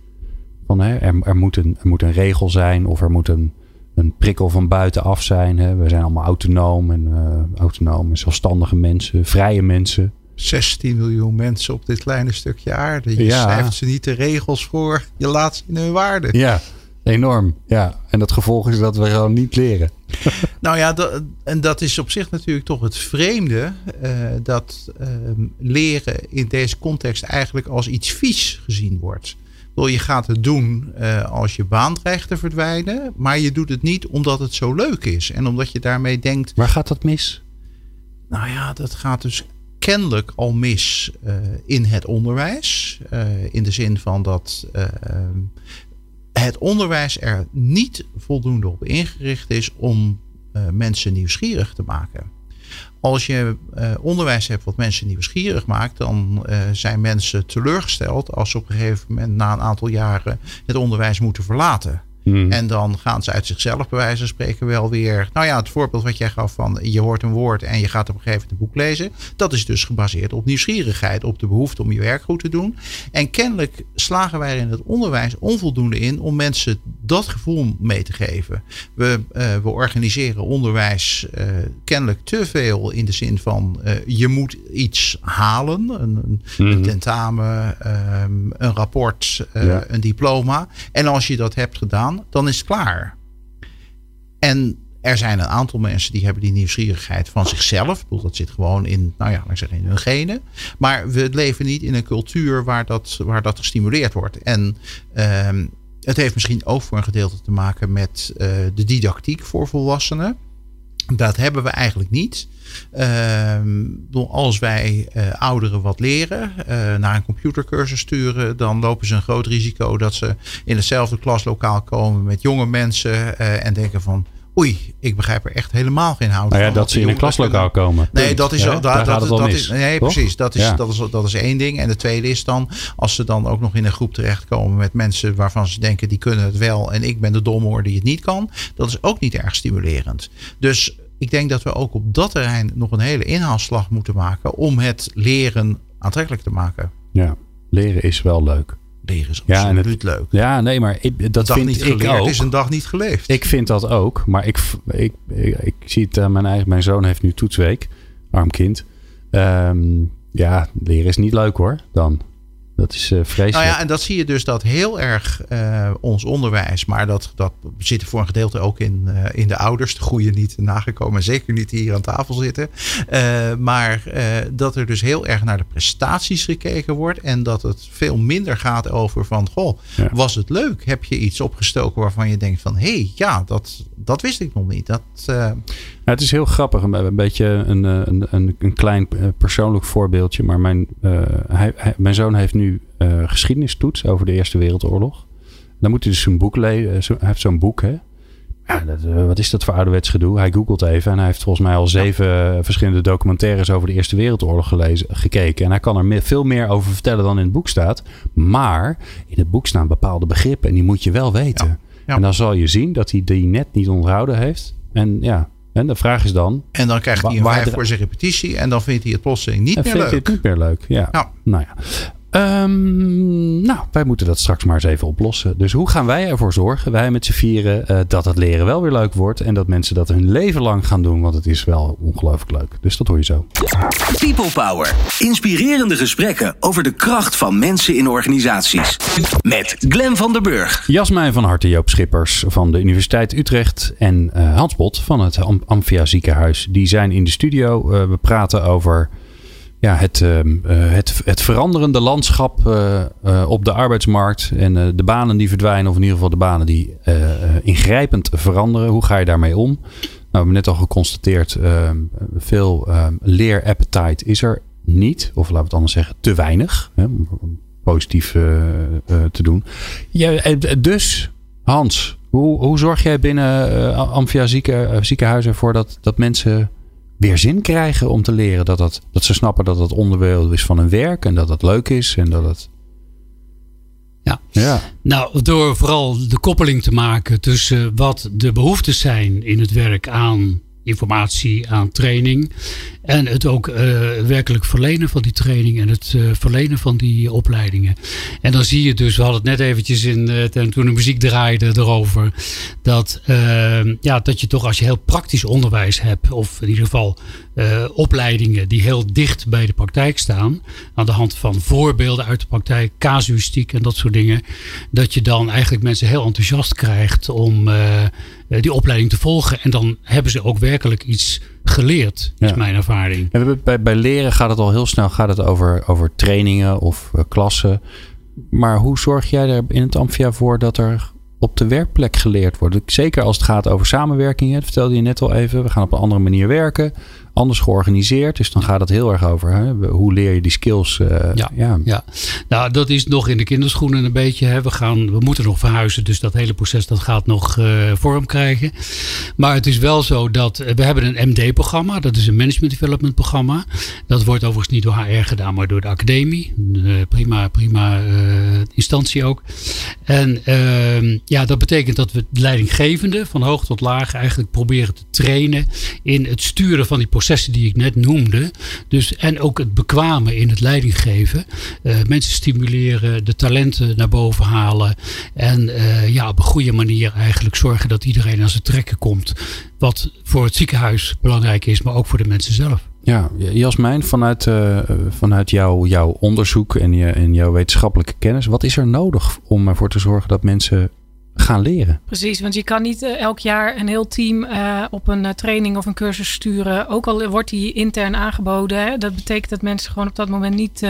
Van, hè, er, er, moet een, er moet een regel zijn of er moet een, een prikkel van buitenaf zijn. Hè. We zijn allemaal autonoom en, uh, autonoom en zelfstandige mensen, vrije mensen. 16 miljoen mensen op dit kleine stukje aarde. Je ja. schrijft ze niet de regels voor, je laat ze in hun waarde. Ja, enorm. Ja, en het gevolg is dat we gewoon niet leren. nou ja, dat, en dat is op zich natuurlijk toch het vreemde. Uh, dat uh, leren in deze context eigenlijk als iets vies gezien wordt. Je gaat het doen uh, als je baan dreigt te verdwijnen. Maar je doet het niet omdat het zo leuk is. En omdat je daarmee denkt. Waar gaat dat mis? Nou ja, dat gaat dus kennelijk al mis uh, in het onderwijs. Uh, in de zin van dat het onderwijs er niet voldoende op ingericht is om mensen nieuwsgierig te maken. Als je uh, onderwijs hebt wat mensen nieuwsgierig maakt, dan uh, zijn mensen teleurgesteld als ze op een gegeven moment na een aantal jaren het onderwijs moeten verlaten. Hmm. En dan gaan ze uit zichzelf bij wijze van spreken wel weer. Nou ja, het voorbeeld wat jij gaf van je hoort een woord en je gaat op een gegeven moment een boek lezen. Dat is dus gebaseerd op nieuwsgierigheid, op de behoefte om je werk goed te doen. En kennelijk slagen wij er in het onderwijs onvoldoende in om mensen dat gevoel mee te geven. We, uh, we organiseren onderwijs uh, kennelijk te veel in de zin van uh, je moet iets halen. Een, een, mm. een tentamen, um, een rapport, ja. een diploma. En als je dat hebt gedaan dan is het klaar. En er zijn een aantal mensen die hebben die nieuwsgierigheid van zichzelf. Ik bedoel, dat zit gewoon in, nou ja, ik zeg in hun genen. Maar we leven niet in een cultuur waar dat, waar dat gestimuleerd wordt. En uh, het heeft misschien ook voor een gedeelte te maken met uh, de didactiek voor volwassenen. Dat hebben we eigenlijk niet. Uh, als wij uh, ouderen wat leren, uh, naar een computercursus sturen, dan lopen ze een groot risico dat ze in hetzelfde klaslokaal komen met jonge mensen en denken van. Oei, ik begrijp er echt helemaal geen hout nou ja, Dat ze in een klaslokaal komen. Nee, dat is, ja, dat, dat, dat is, nee precies. Dat is, ja. dat, is, dat is één ding. En de tweede is dan, als ze dan ook nog in een groep terechtkomen met mensen waarvan ze denken die kunnen het wel en ik ben de domhoor die het niet kan. Dat is ook niet erg stimulerend. Dus ik denk dat we ook op dat terrein nog een hele inhaalslag moeten maken om het leren aantrekkelijk te maken. Ja, leren is wel leuk. Leren is absoluut ja, het, leuk. Ja, nee, maar ik, dat vind niet ik ook. is een dag niet geleefd. Ik vind dat ook, maar ik, ik, ik, ik zie het aan mijn eigen. Mijn zoon heeft nu toetsweek, arm kind. Um, ja, leren is niet leuk hoor. Dan. Dat is uh, vreselijk. Nou ja, en dat zie je dus dat heel erg uh, ons onderwijs, maar dat, dat zit voor een gedeelte ook in, uh, in de ouders, de goede niet nagekomen, zeker niet die hier aan tafel zitten. maar dat er dus heel erg naar de prestaties gekeken wordt en dat het veel minder gaat over van, goh, ja. was het leuk? Heb je iets opgestoken waarvan je denkt van, hé, hey, ja, dat, dat wist ik nog niet. Dat, ja, het is heel grappig, een, beetje een, een, een, een klein persoonlijk voorbeeldje, maar mijn, hij, hij, mijn zoon heeft nu uh, geschiedenistoets over de Eerste Wereldoorlog. Dan moet hij dus een boek lezen. Zo, hij heeft zo'n boek, hè? Ja, dat, uh, wat is dat voor ouderwets gedoe? Hij googelt even en hij heeft volgens mij al zeven verschillende documentaires over de Eerste Wereldoorlog gelezen, gekeken. En hij kan er meer, veel meer over vertellen dan in het boek staat. Maar in het boek staan bepaalde begrippen en die moet je wel weten. Ja. Ja. En dan zal je zien dat hij die net niet onthouden heeft. En ja, en de vraag is dan... En dan krijgt hij een vijf voor zijn repetitie en dan vindt hij het plotseling niet meer leuk. vindt hij het niet meer leuk, ja. Nou ja. Um, nou, wij moeten dat straks maar eens even oplossen. Dus hoe gaan wij ervoor zorgen, wij met z'n vieren, uh, dat het leren wel weer leuk wordt. En dat mensen dat hun leven lang gaan doen, want het is wel ongelooflijk leuk. Dus dat hoor je zo. People Power. Inspirerende gesprekken over de kracht van mensen in organisaties. Met Glen van der Burg. Jasmijn van Harte, Joop Schippers van de Universiteit Utrecht. En uh, Hans Bot van het Am Amphia Ziekenhuis. Die zijn in de studio. Uh, we praten over ja, het, uh, het, het veranderende landschap uh, uh, op de arbeidsmarkt en de banen die verdwijnen, of in ieder geval de banen die ingrijpend veranderen. Hoe ga je daarmee om? hebben net al geconstateerd, ehm, veel um, leerappetite is er niet. Of laten we het anders zeggen, te weinig. Hè, om positief te doen. Ja, dus, Hans, hoe, hoe zorg jij binnen Amphia zieken, ziekenhuizen ervoor dat, dat mensen weer zin krijgen om te leren? Dat, dat, dat ze snappen dat het onderdeel is van hun werk en dat het leuk is en dat het ja. ja. Nou, door vooral de koppeling te maken tussen wat de behoeftes zijn in het werk aan informatie, aan training. En het ook uh, werkelijk verlenen van die training en het uh, verlenen van die opleidingen. En dan zie je dus, we hadden het net eventjes in, uh, toen de muziek draaide erover. Dat, ja, dat je toch als je heel praktisch onderwijs hebt, of in ieder geval opleidingen die heel dicht bij de praktijk staan. Aan de hand van voorbeelden uit de praktijk, casuïstiek en dat soort dingen. Dat je dan eigenlijk mensen heel enthousiast krijgt om die opleiding te volgen. En dan hebben ze ook werkelijk iets geleerd, is mijn ervaring. En bij, bij leren gaat het al heel snel gaat het over, over trainingen of uh, klassen. Maar hoe zorg jij er in het Amphia voor dat er op de werkplek geleerd wordt? Zeker als het gaat over samenwerking. Dat vertelde je net al even. We gaan op een andere manier werken anders georganiseerd. Dus dan gaat het heel erg over hè? hoe leer je die skills. Uh, ja, ja, ja. nou dat is nog in de kinderschoenen een beetje. Hè? We, gaan, we moeten nog verhuizen, dus dat hele proces dat gaat nog uh, vorm krijgen. Maar het is wel zo dat we hebben een MD-programma. Dat is een Management Development programma. Dat wordt overigens niet door HR gedaan, maar door de academie. Uh, prima, prima instantie ook. En ehm, ja, dat betekent dat we leidinggevende van hoog tot laag eigenlijk proberen te trainen in het sturen van die processen processen die ik net noemde. Dus, en ook het bekwamen in het leidinggeven. Uh, mensen stimuleren, de talenten naar boven halen. En uh, ja, op een goede manier eigenlijk zorgen dat iedereen aan zijn trekken komt. Wat voor het ziekenhuis belangrijk is, maar ook voor de mensen zelf. Ja, Jasmijn, vanuit, uh, vanuit jou, jouw onderzoek en, je, en jouw wetenschappelijke kennis, wat is er nodig om ervoor te zorgen dat mensen gaan leren. Precies, want je kan niet uh, elk jaar een heel team uh, op een uh, training of een cursus sturen. Ook al wordt die intern aangeboden. Hè, dat betekent dat mensen gewoon op dat moment niet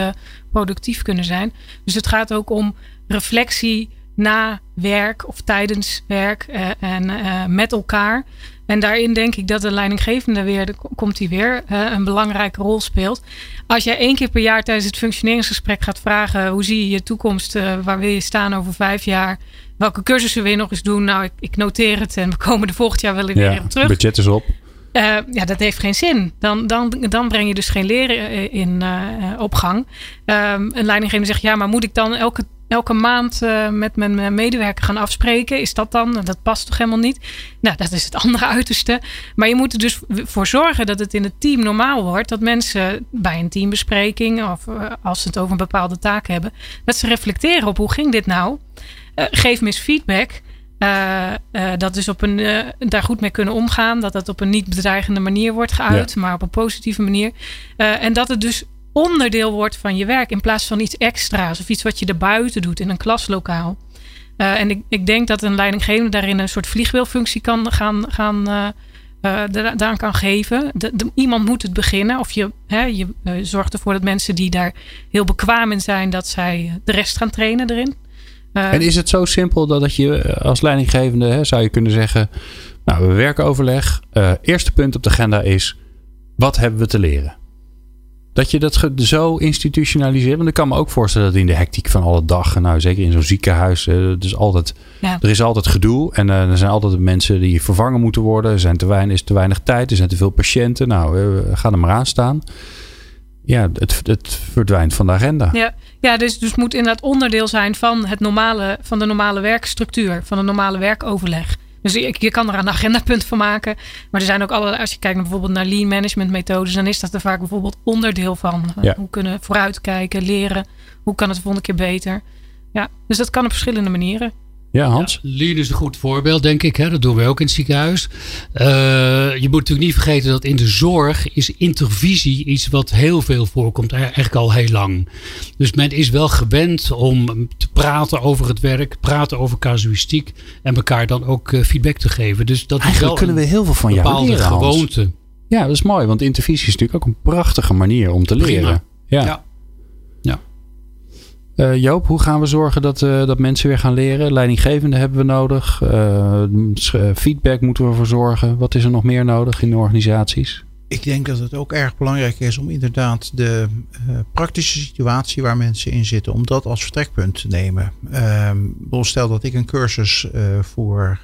productief kunnen zijn. Dus het gaat ook om reflectie na werk of tijdens werk en met elkaar. En daarin denk ik dat de leidinggevende weer, de, komt hij weer, een belangrijke rol speelt. Als jij één keer per jaar tijdens het functioneringsgesprek gaat vragen: hoe zie je je toekomst, waar wil je staan over vijf jaar? welke cursussen wil je nog eens doen? Nou, ik, ik noteer het en we komen er volgend jaar wel weer ja, terug. budget is op. Uh, ja, dat heeft geen zin. Dan, dan, dan breng je dus geen leren eh, in uh, op gang. Um, een leidinggever zegt, ja, maar moet ik dan elke, elke maand uh, met mijn medewerker gaan afspreken? Is dat dan? Dat past toch helemaal niet? Nou, dat is het andere uiterste. Maar je moet er dus voor zorgen dat het in het team normaal wordt. Dat mensen bij een teambespreking of als ze het over een bepaalde taak hebben, dat ze reflecteren op hoe ging dit nou? Eh, geef me eens feedback. Uh, uh, dat dus op een, uh, daar goed mee kunnen omgaan. Dat dat op een niet bedreigende manier wordt geuit, maar op een positieve manier. en dat het dus onderdeel wordt van je werk in plaats van iets extra's of iets wat je erbuiten doet in een klaslokaal. en ik, ik denk dat een leidinggevende daarin een soort vliegwielfunctie kan gaan, gaan daaraan kan geven. Iemand moet het beginnen. Of je, hè, je zorgt ervoor dat mensen die daar heel bekwaam in zijn, dat zij de rest gaan trainen erin. Uh, en is het zo simpel dat je eh, als leidinggevende hè, zou je kunnen zeggen: Nou, we werken overleg. Uh, eerste punt op de agenda is: wat hebben we te leren? Dat je dat zo institutionaliseert. Want ik kan me ook voorstellen dat in de hectiek van alle dag, nou zeker in zo'n ziekenhuis, dus altijd, ja. er is altijd gedoe. En uh, er zijn altijd mensen die vervangen moeten worden. Er zijn te weinig, is te weinig tijd, er zijn te veel patiënten. Nou, uh, ga er maar aan staan ja, het, het verdwijnt van de agenda. Ja, ja dus, dus moet inderdaad onderdeel zijn van, het normale, van de normale werkstructuur, van de normale werkoverleg. Dus je, je kan er een agendapunt van maken. Maar er zijn ook allerlei, als je kijkt naar bijvoorbeeld naar lean management methodes, dan is dat er vaak bijvoorbeeld onderdeel van. Ja. Hoe kunnen we vooruitkijken, leren? Hoe kan het de volgende keer beter? Ja, dus dat kan op verschillende manieren. Ja, Hans? Ja, Lean is een goed voorbeeld, denk ik. Hè? Dat doen we ook in het ziekenhuis. Uh, je moet natuurlijk niet vergeten dat in de zorg is intervisie iets wat heel veel voorkomt. Eigenlijk al heel lang. Dus men is wel gewend om te praten over het werk, praten over casuïstiek en elkaar dan ook uh, feedback te geven. Dus dat Eigenlijk is wel kunnen we heel veel van jou leren, gewoonte. Ja, dat is mooi, want intervisie is natuurlijk ook een prachtige manier om te leren. Ja. ja. Uh, Joop, hoe gaan we zorgen dat, uh, dat mensen weer gaan leren? Leidinggevende hebben we nodig. Uh, feedback moeten we voor zorgen. Wat is er nog meer nodig in de organisaties? Ik denk dat het ook erg belangrijk is om inderdaad de praktische situatie waar mensen in zitten, om dat als vertrekpunt te nemen. Uh, stel dat ik een cursus voor,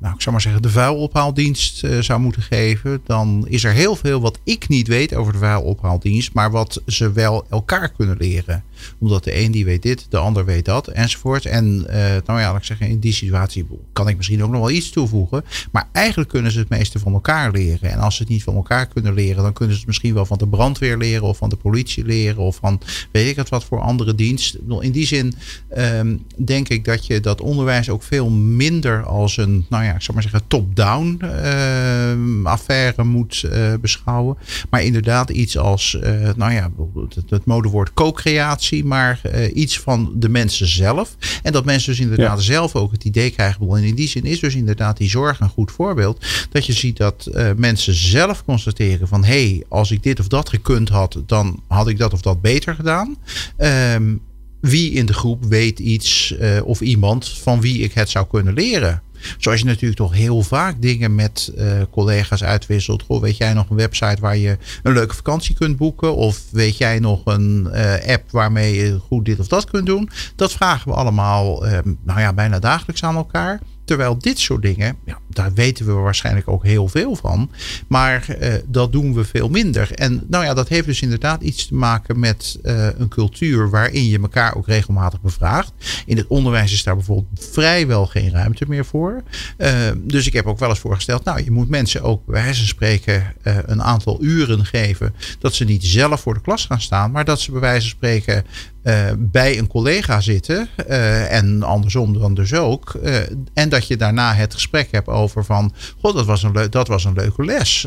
nou, ik zou maar zeggen, de vuilophaaldienst zou moeten geven, dan is er heel veel wat ik niet weet over de vuilophaaldienst, maar wat ze wel elkaar kunnen leren omdat de een die weet dit, de ander weet dat, enzovoort. En uh, nou ja, laat ik zeggen, in die situatie kan ik misschien ook nog wel iets toevoegen. Maar eigenlijk kunnen ze het meeste van elkaar leren. En als ze het niet van elkaar kunnen leren, dan kunnen ze het misschien wel van de brandweer leren of van de politie leren of van weet ik het wat voor andere dienst. In die zin um, denk ik dat je dat onderwijs ook veel minder als een, nou ja, ik zou maar zeggen, top-down uh, affaire moet uh, beschouwen. Maar inderdaad iets als, nou ja, het, het modewoord co-creatie maar uh, iets van de mensen zelf. En dat mensen dus inderdaad zelf ook het idee krijgen. En in die zin is dus inderdaad die zorg een goed voorbeeld. Dat je ziet dat uh, mensen zelf constateren van hé, hey, als ik dit of dat gekund had, dan had ik dat of dat beter gedaan. Um, wie in de groep weet iets uh, of iemand van wie ik het zou kunnen leren. Zoals je natuurlijk toch heel vaak dingen met uh, collega's uitwisselt. Goh, weet jij nog een website waar je een leuke vakantie kunt boeken? Of weet jij nog een uh, app waarmee je goed dit of dat kunt doen? Dat vragen we allemaal, uh, nou ja, bijna dagelijks aan elkaar. Terwijl dit soort dingen, ja, daar weten we waarschijnlijk ook heel veel van. Maar uh, dat doen we veel minder. En nou ja, dat heeft dus inderdaad iets te maken met uh, een cultuur waarin je elkaar ook regelmatig bevraagt. In het onderwijs is daar bijvoorbeeld vrijwel geen ruimte meer voor. Uh, dus ik heb ook wel eens voorgesteld, nou, je moet mensen ook bij wijze van spreken een aantal uren geven. Dat ze niet zelf voor de klas gaan staan, maar dat ze bij wijze van spreken uh, bij een collega zitten. Uh, en andersom dan dus ook. Uh, en dat je daarna het gesprek hebt over van... God, dat was een, dat was een leuke les.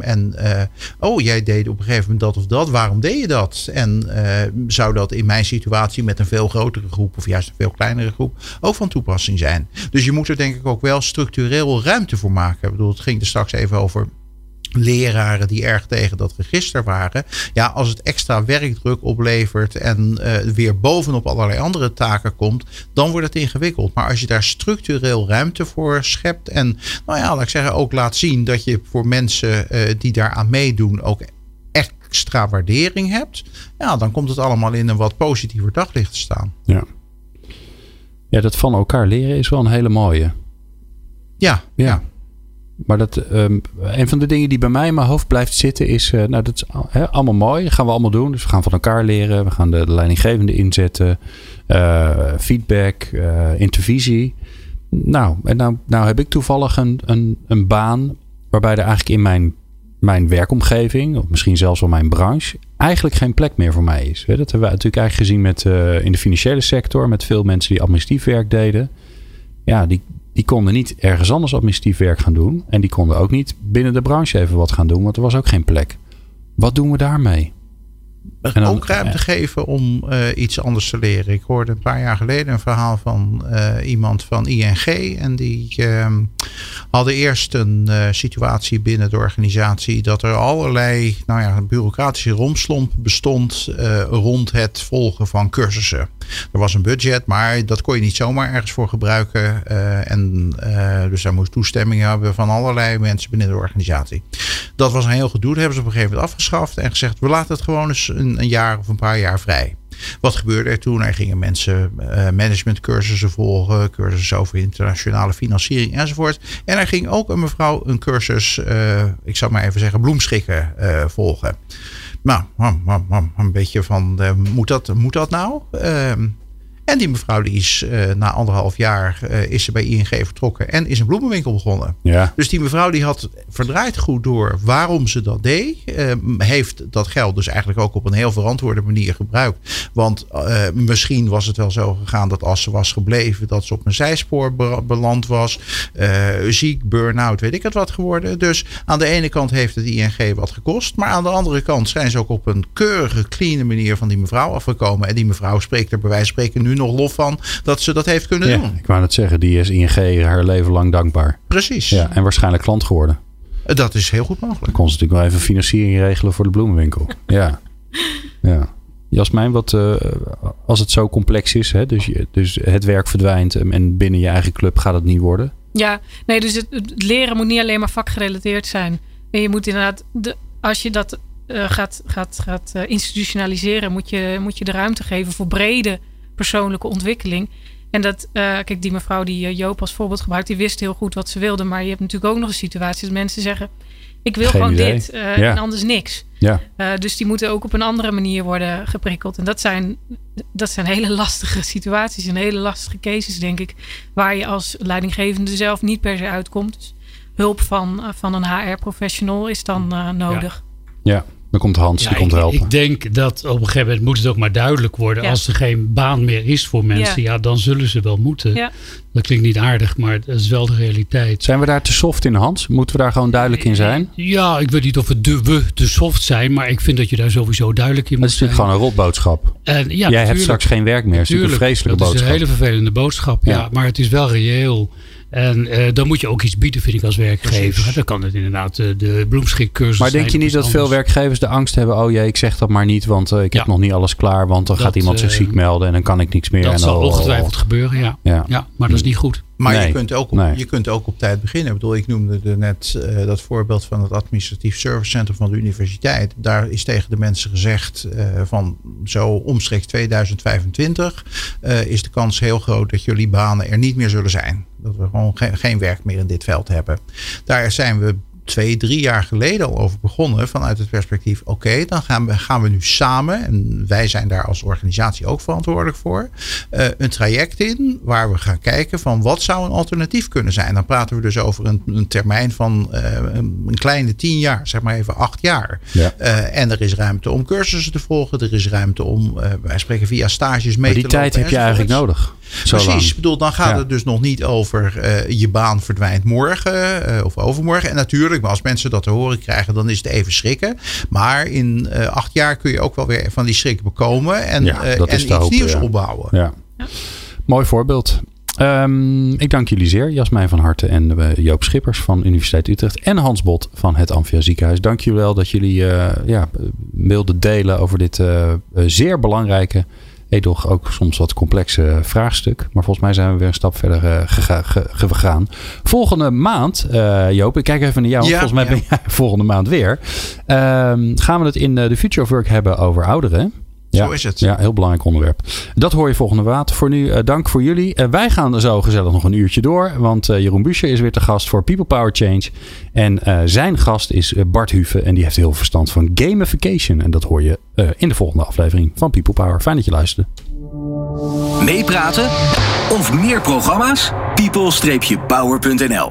en oh, jij deed op een gegeven moment dat of dat. Waarom deed je dat? En zou dat in mijn situatie met een veel grotere groep... of juist een veel kleinere groep ook van toepassing zijn? Dus je moet er denk ik ook wel structureel ruimte voor maken. Ik bedoel, het ging er straks even over leraren die erg tegen dat register waren. Ja, als het extra werkdruk oplevert en uh, weer bovenop allerlei andere taken komt, dan wordt het ingewikkeld. Maar als je daar structureel ruimte voor schept en, nou ja, laat ik zeggen, ook laat zien dat je voor mensen uh, die daaraan meedoen ook extra waardering hebt, ja, dan komt het allemaal in een wat positiever daglicht te staan. Ja. Ja, dat van elkaar leren is wel een hele mooie. Ja, ja. ja. Maar dat, um, een van de dingen die bij mij in mijn hoofd blijft zitten is, uh, nou dat is allemaal mooi, dat gaan we allemaal doen. Dus we gaan van elkaar leren, we gaan de, de leidinggevende inzetten, uh, feedback, uh, intervisie. Nou, en nou, nou heb ik toevallig een, een, een baan waarbij er eigenlijk in mijn, mijn werkomgeving, of misschien zelfs wel mijn branche, eigenlijk geen plek meer voor mij is. Dat hebben we natuurlijk eigenlijk gezien met, in de financiële sector, met veel mensen die administratief werk deden. Ja, die, die konden niet ergens anders administratief werk gaan doen. En die konden ook niet binnen de branche even wat gaan doen, want er was ook geen plek. Wat doen we daarmee? En dan, ook ruimte ja. geven om uh, iets anders te leren. Ik hoorde een paar jaar geleden een verhaal van uh, iemand van ING. En die uh, hadden eerst een uh, situatie binnen de organisatie dat er allerlei nou ja, bureaucratische romslomp bestond rond het volgen van cursussen. Er was een budget, maar dat kon je niet zomaar ergens voor gebruiken. en dus daar moest toestemming hebben van allerlei mensen binnen de organisatie. Dat was een heel gedoe. Dat hebben ze op een gegeven moment afgeschaft en gezegd: we laten het gewoon eens een, een jaar of een paar jaar vrij. Wat gebeurde er toen? Er gingen mensen uh, managementcursussen volgen, cursussen over internationale financiering enzovoort. En er ging ook een mevrouw een cursus, uh, ik zou maar even zeggen, bloemschikken uh, volgen. Nou, een beetje van, moet, dat, moet dat nou? Ehm, en die mevrouw die is uh, na anderhalf jaar uh, is ze bij ING vertrokken en is een bloemenwinkel begonnen. Ja. Dus die mevrouw die had verdraaid goed door waarom ze dat deed. Uh, heeft dat geld dus eigenlijk ook op een heel verantwoorde manier gebruikt. Want misschien was het wel zo gegaan dat als ze was gebleven dat ze op een zijspoor be beland was. ziek, burn-out, weet ik het wat geworden. Dus aan de ene kant heeft het ING wat gekost. Maar aan de andere kant zijn ze ook op een keurige, clean manier van die mevrouw afgekomen. En die mevrouw spreekt er bij wijze van spreken nu nog lof van dat ze dat heeft kunnen ja, doen. Ik wou net zeggen, die is ING haar leven lang dankbaar. Precies. Ja, en waarschijnlijk klant geworden. Dat is heel goed mogelijk. Dan kon ze natuurlijk wel even financiering regelen voor de bloemenwinkel. ja. ja. Jasmijn, wat, uh, als het zo complex is. Hè? Dus, je, dus het werk verdwijnt en binnen je eigen club gaat het niet worden. Ja, nee, dus het, het leren moet niet alleen maar vakgerelateerd zijn. En je moet inderdaad, de, als je dat uh, gaat, gaat, gaat uh, institutionaliseren, moet je, moet je de ruimte geven voor brede persoonlijke ontwikkeling. En dat, uh, kijk, die mevrouw die Joop als voorbeeld gebruikt, die wist heel goed wat ze wilde. Maar je hebt natuurlijk ook nog een situatie dat mensen zeggen: Ik wil Geen gewoon idee. dit Ja. en anders niks. Ja. Uh, dus die moeten ook op een andere manier worden geprikkeld. En dat zijn, dat zijn hele lastige situaties en hele lastige cases, denk ik. Waar je als leidinggevende zelf niet per se uitkomt. Dus hulp van, van een HR-professional is dan nodig. Ja, dan komt Hans, Ja, die komt ik, helpen. ik denk dat op een gegeven moment moet het ook maar duidelijk worden. Ja. Als er geen baan meer is voor mensen, ja, Ja. dan zullen ze wel moeten. Ja. Dat klinkt niet aardig, maar dat is wel de realiteit. Zijn we daar te soft in, Hans? Moeten we daar gewoon duidelijk in zijn? Ja, ik weet niet of we de, we te soft zijn, maar ik vind dat je daar sowieso duidelijk in Het moet is natuurlijk zijn. gewoon een rotboodschap. En, ja, Jij hebt natuurlijk. straks geen werk meer. Dat is natuurlijk een vreselijke dat boodschap. is een hele vervelende boodschap, ja. Ja. Maar het is wel reëel. En eh, dan moet je ook iets bieden, vind ik, als werkgever. Precies. Dan kan het inderdaad eh, de bloemschikcursus Maar denk je niet dat veel werkgevers de angst hebben? Oh jee, ik zeg dat maar niet, want eh, ik heb nog niet alles klaar. Want dan Dat, gaat iemand zich ziek melden en dan kan ik niks meer. Dat en zal ongetwijfeld gebeuren, ja. Ja. ja. Maar dat is niet goed. Maar Nee, je, kunt ook op, nee. je kunt ook op tijd beginnen. Ik bedoel, ik noemde er net eh, dat voorbeeld van het administratief servicecentrum van de universiteit. Daar is tegen de mensen gezegd eh, van zo omstreeks 2025 eh, is de kans heel groot dat jullie banen er niet meer zullen zijn. Dat we gewoon geen, geen werk meer in dit veld hebben. Daar zijn we twee, drie jaar geleden al over begonnen. Vanuit het perspectief, oké, dan gaan we, gaan we nu samen, en wij zijn daar als organisatie ook verantwoordelijk voor, eh, een traject in waar we gaan kijken van wat zou een alternatief kunnen zijn. Dan praten we dus over een, een termijn van eh, een kleine tien jaar, zeg maar even acht jaar. Ja. Eh, en er is ruimte om cursussen te volgen, er is ruimte om, wij spreken via stages mee Maar die te tijd heb je eigenlijk nodig. Zo Precies, lang. ik bedoel, dan gaat Ja. het dus nog niet over eh, je baan verdwijnt morgen eh, of overmorgen. En natuurlijk, maar als mensen dat te horen krijgen, dan is het even schrikken. Maar in eh, acht jaar kun je ook wel weer van die schrik bekomen en, Ja, eh, en iets hopen, nieuws ja. opbouwen. Ja. Mooi voorbeeld. Ehm, ik dank jullie zeer, Jasmijn van Harten en Joop Schippers van Universiteit Utrecht en Hans Bot van het Amphia Ziekenhuis. Dank jullie wel dat jullie eh, ja, wilden delen over dit zeer belangrijke, edoch ook soms wat complexe vraagstuk. Maar volgens mij zijn we weer een stap verder eh, gega- ge- ge- gegaan. Volgende maand, eh, Joop, ik kijk even naar jou. Ja, volgens mij ja. ben jij volgende maand weer. Ehm, gaan we het in eh, de Future of Work hebben over ouderen. Zo is het. Ja, heel belangrijk onderwerp. Dat hoor je volgende maand. Voor nu eh, dank voor jullie. Eh, wij gaan zo gezellig nog een uurtje door. Want eh, Jeroen Buescher is weer te gast voor People Power Change. En eh, zijn gast is Bart Huve. En die heeft heel veel verstand van gamification. En dat hoor je eh, in de volgende aflevering van People Power. Fijn dat je luisterde. Meepraten of meer programma's? people-power.nl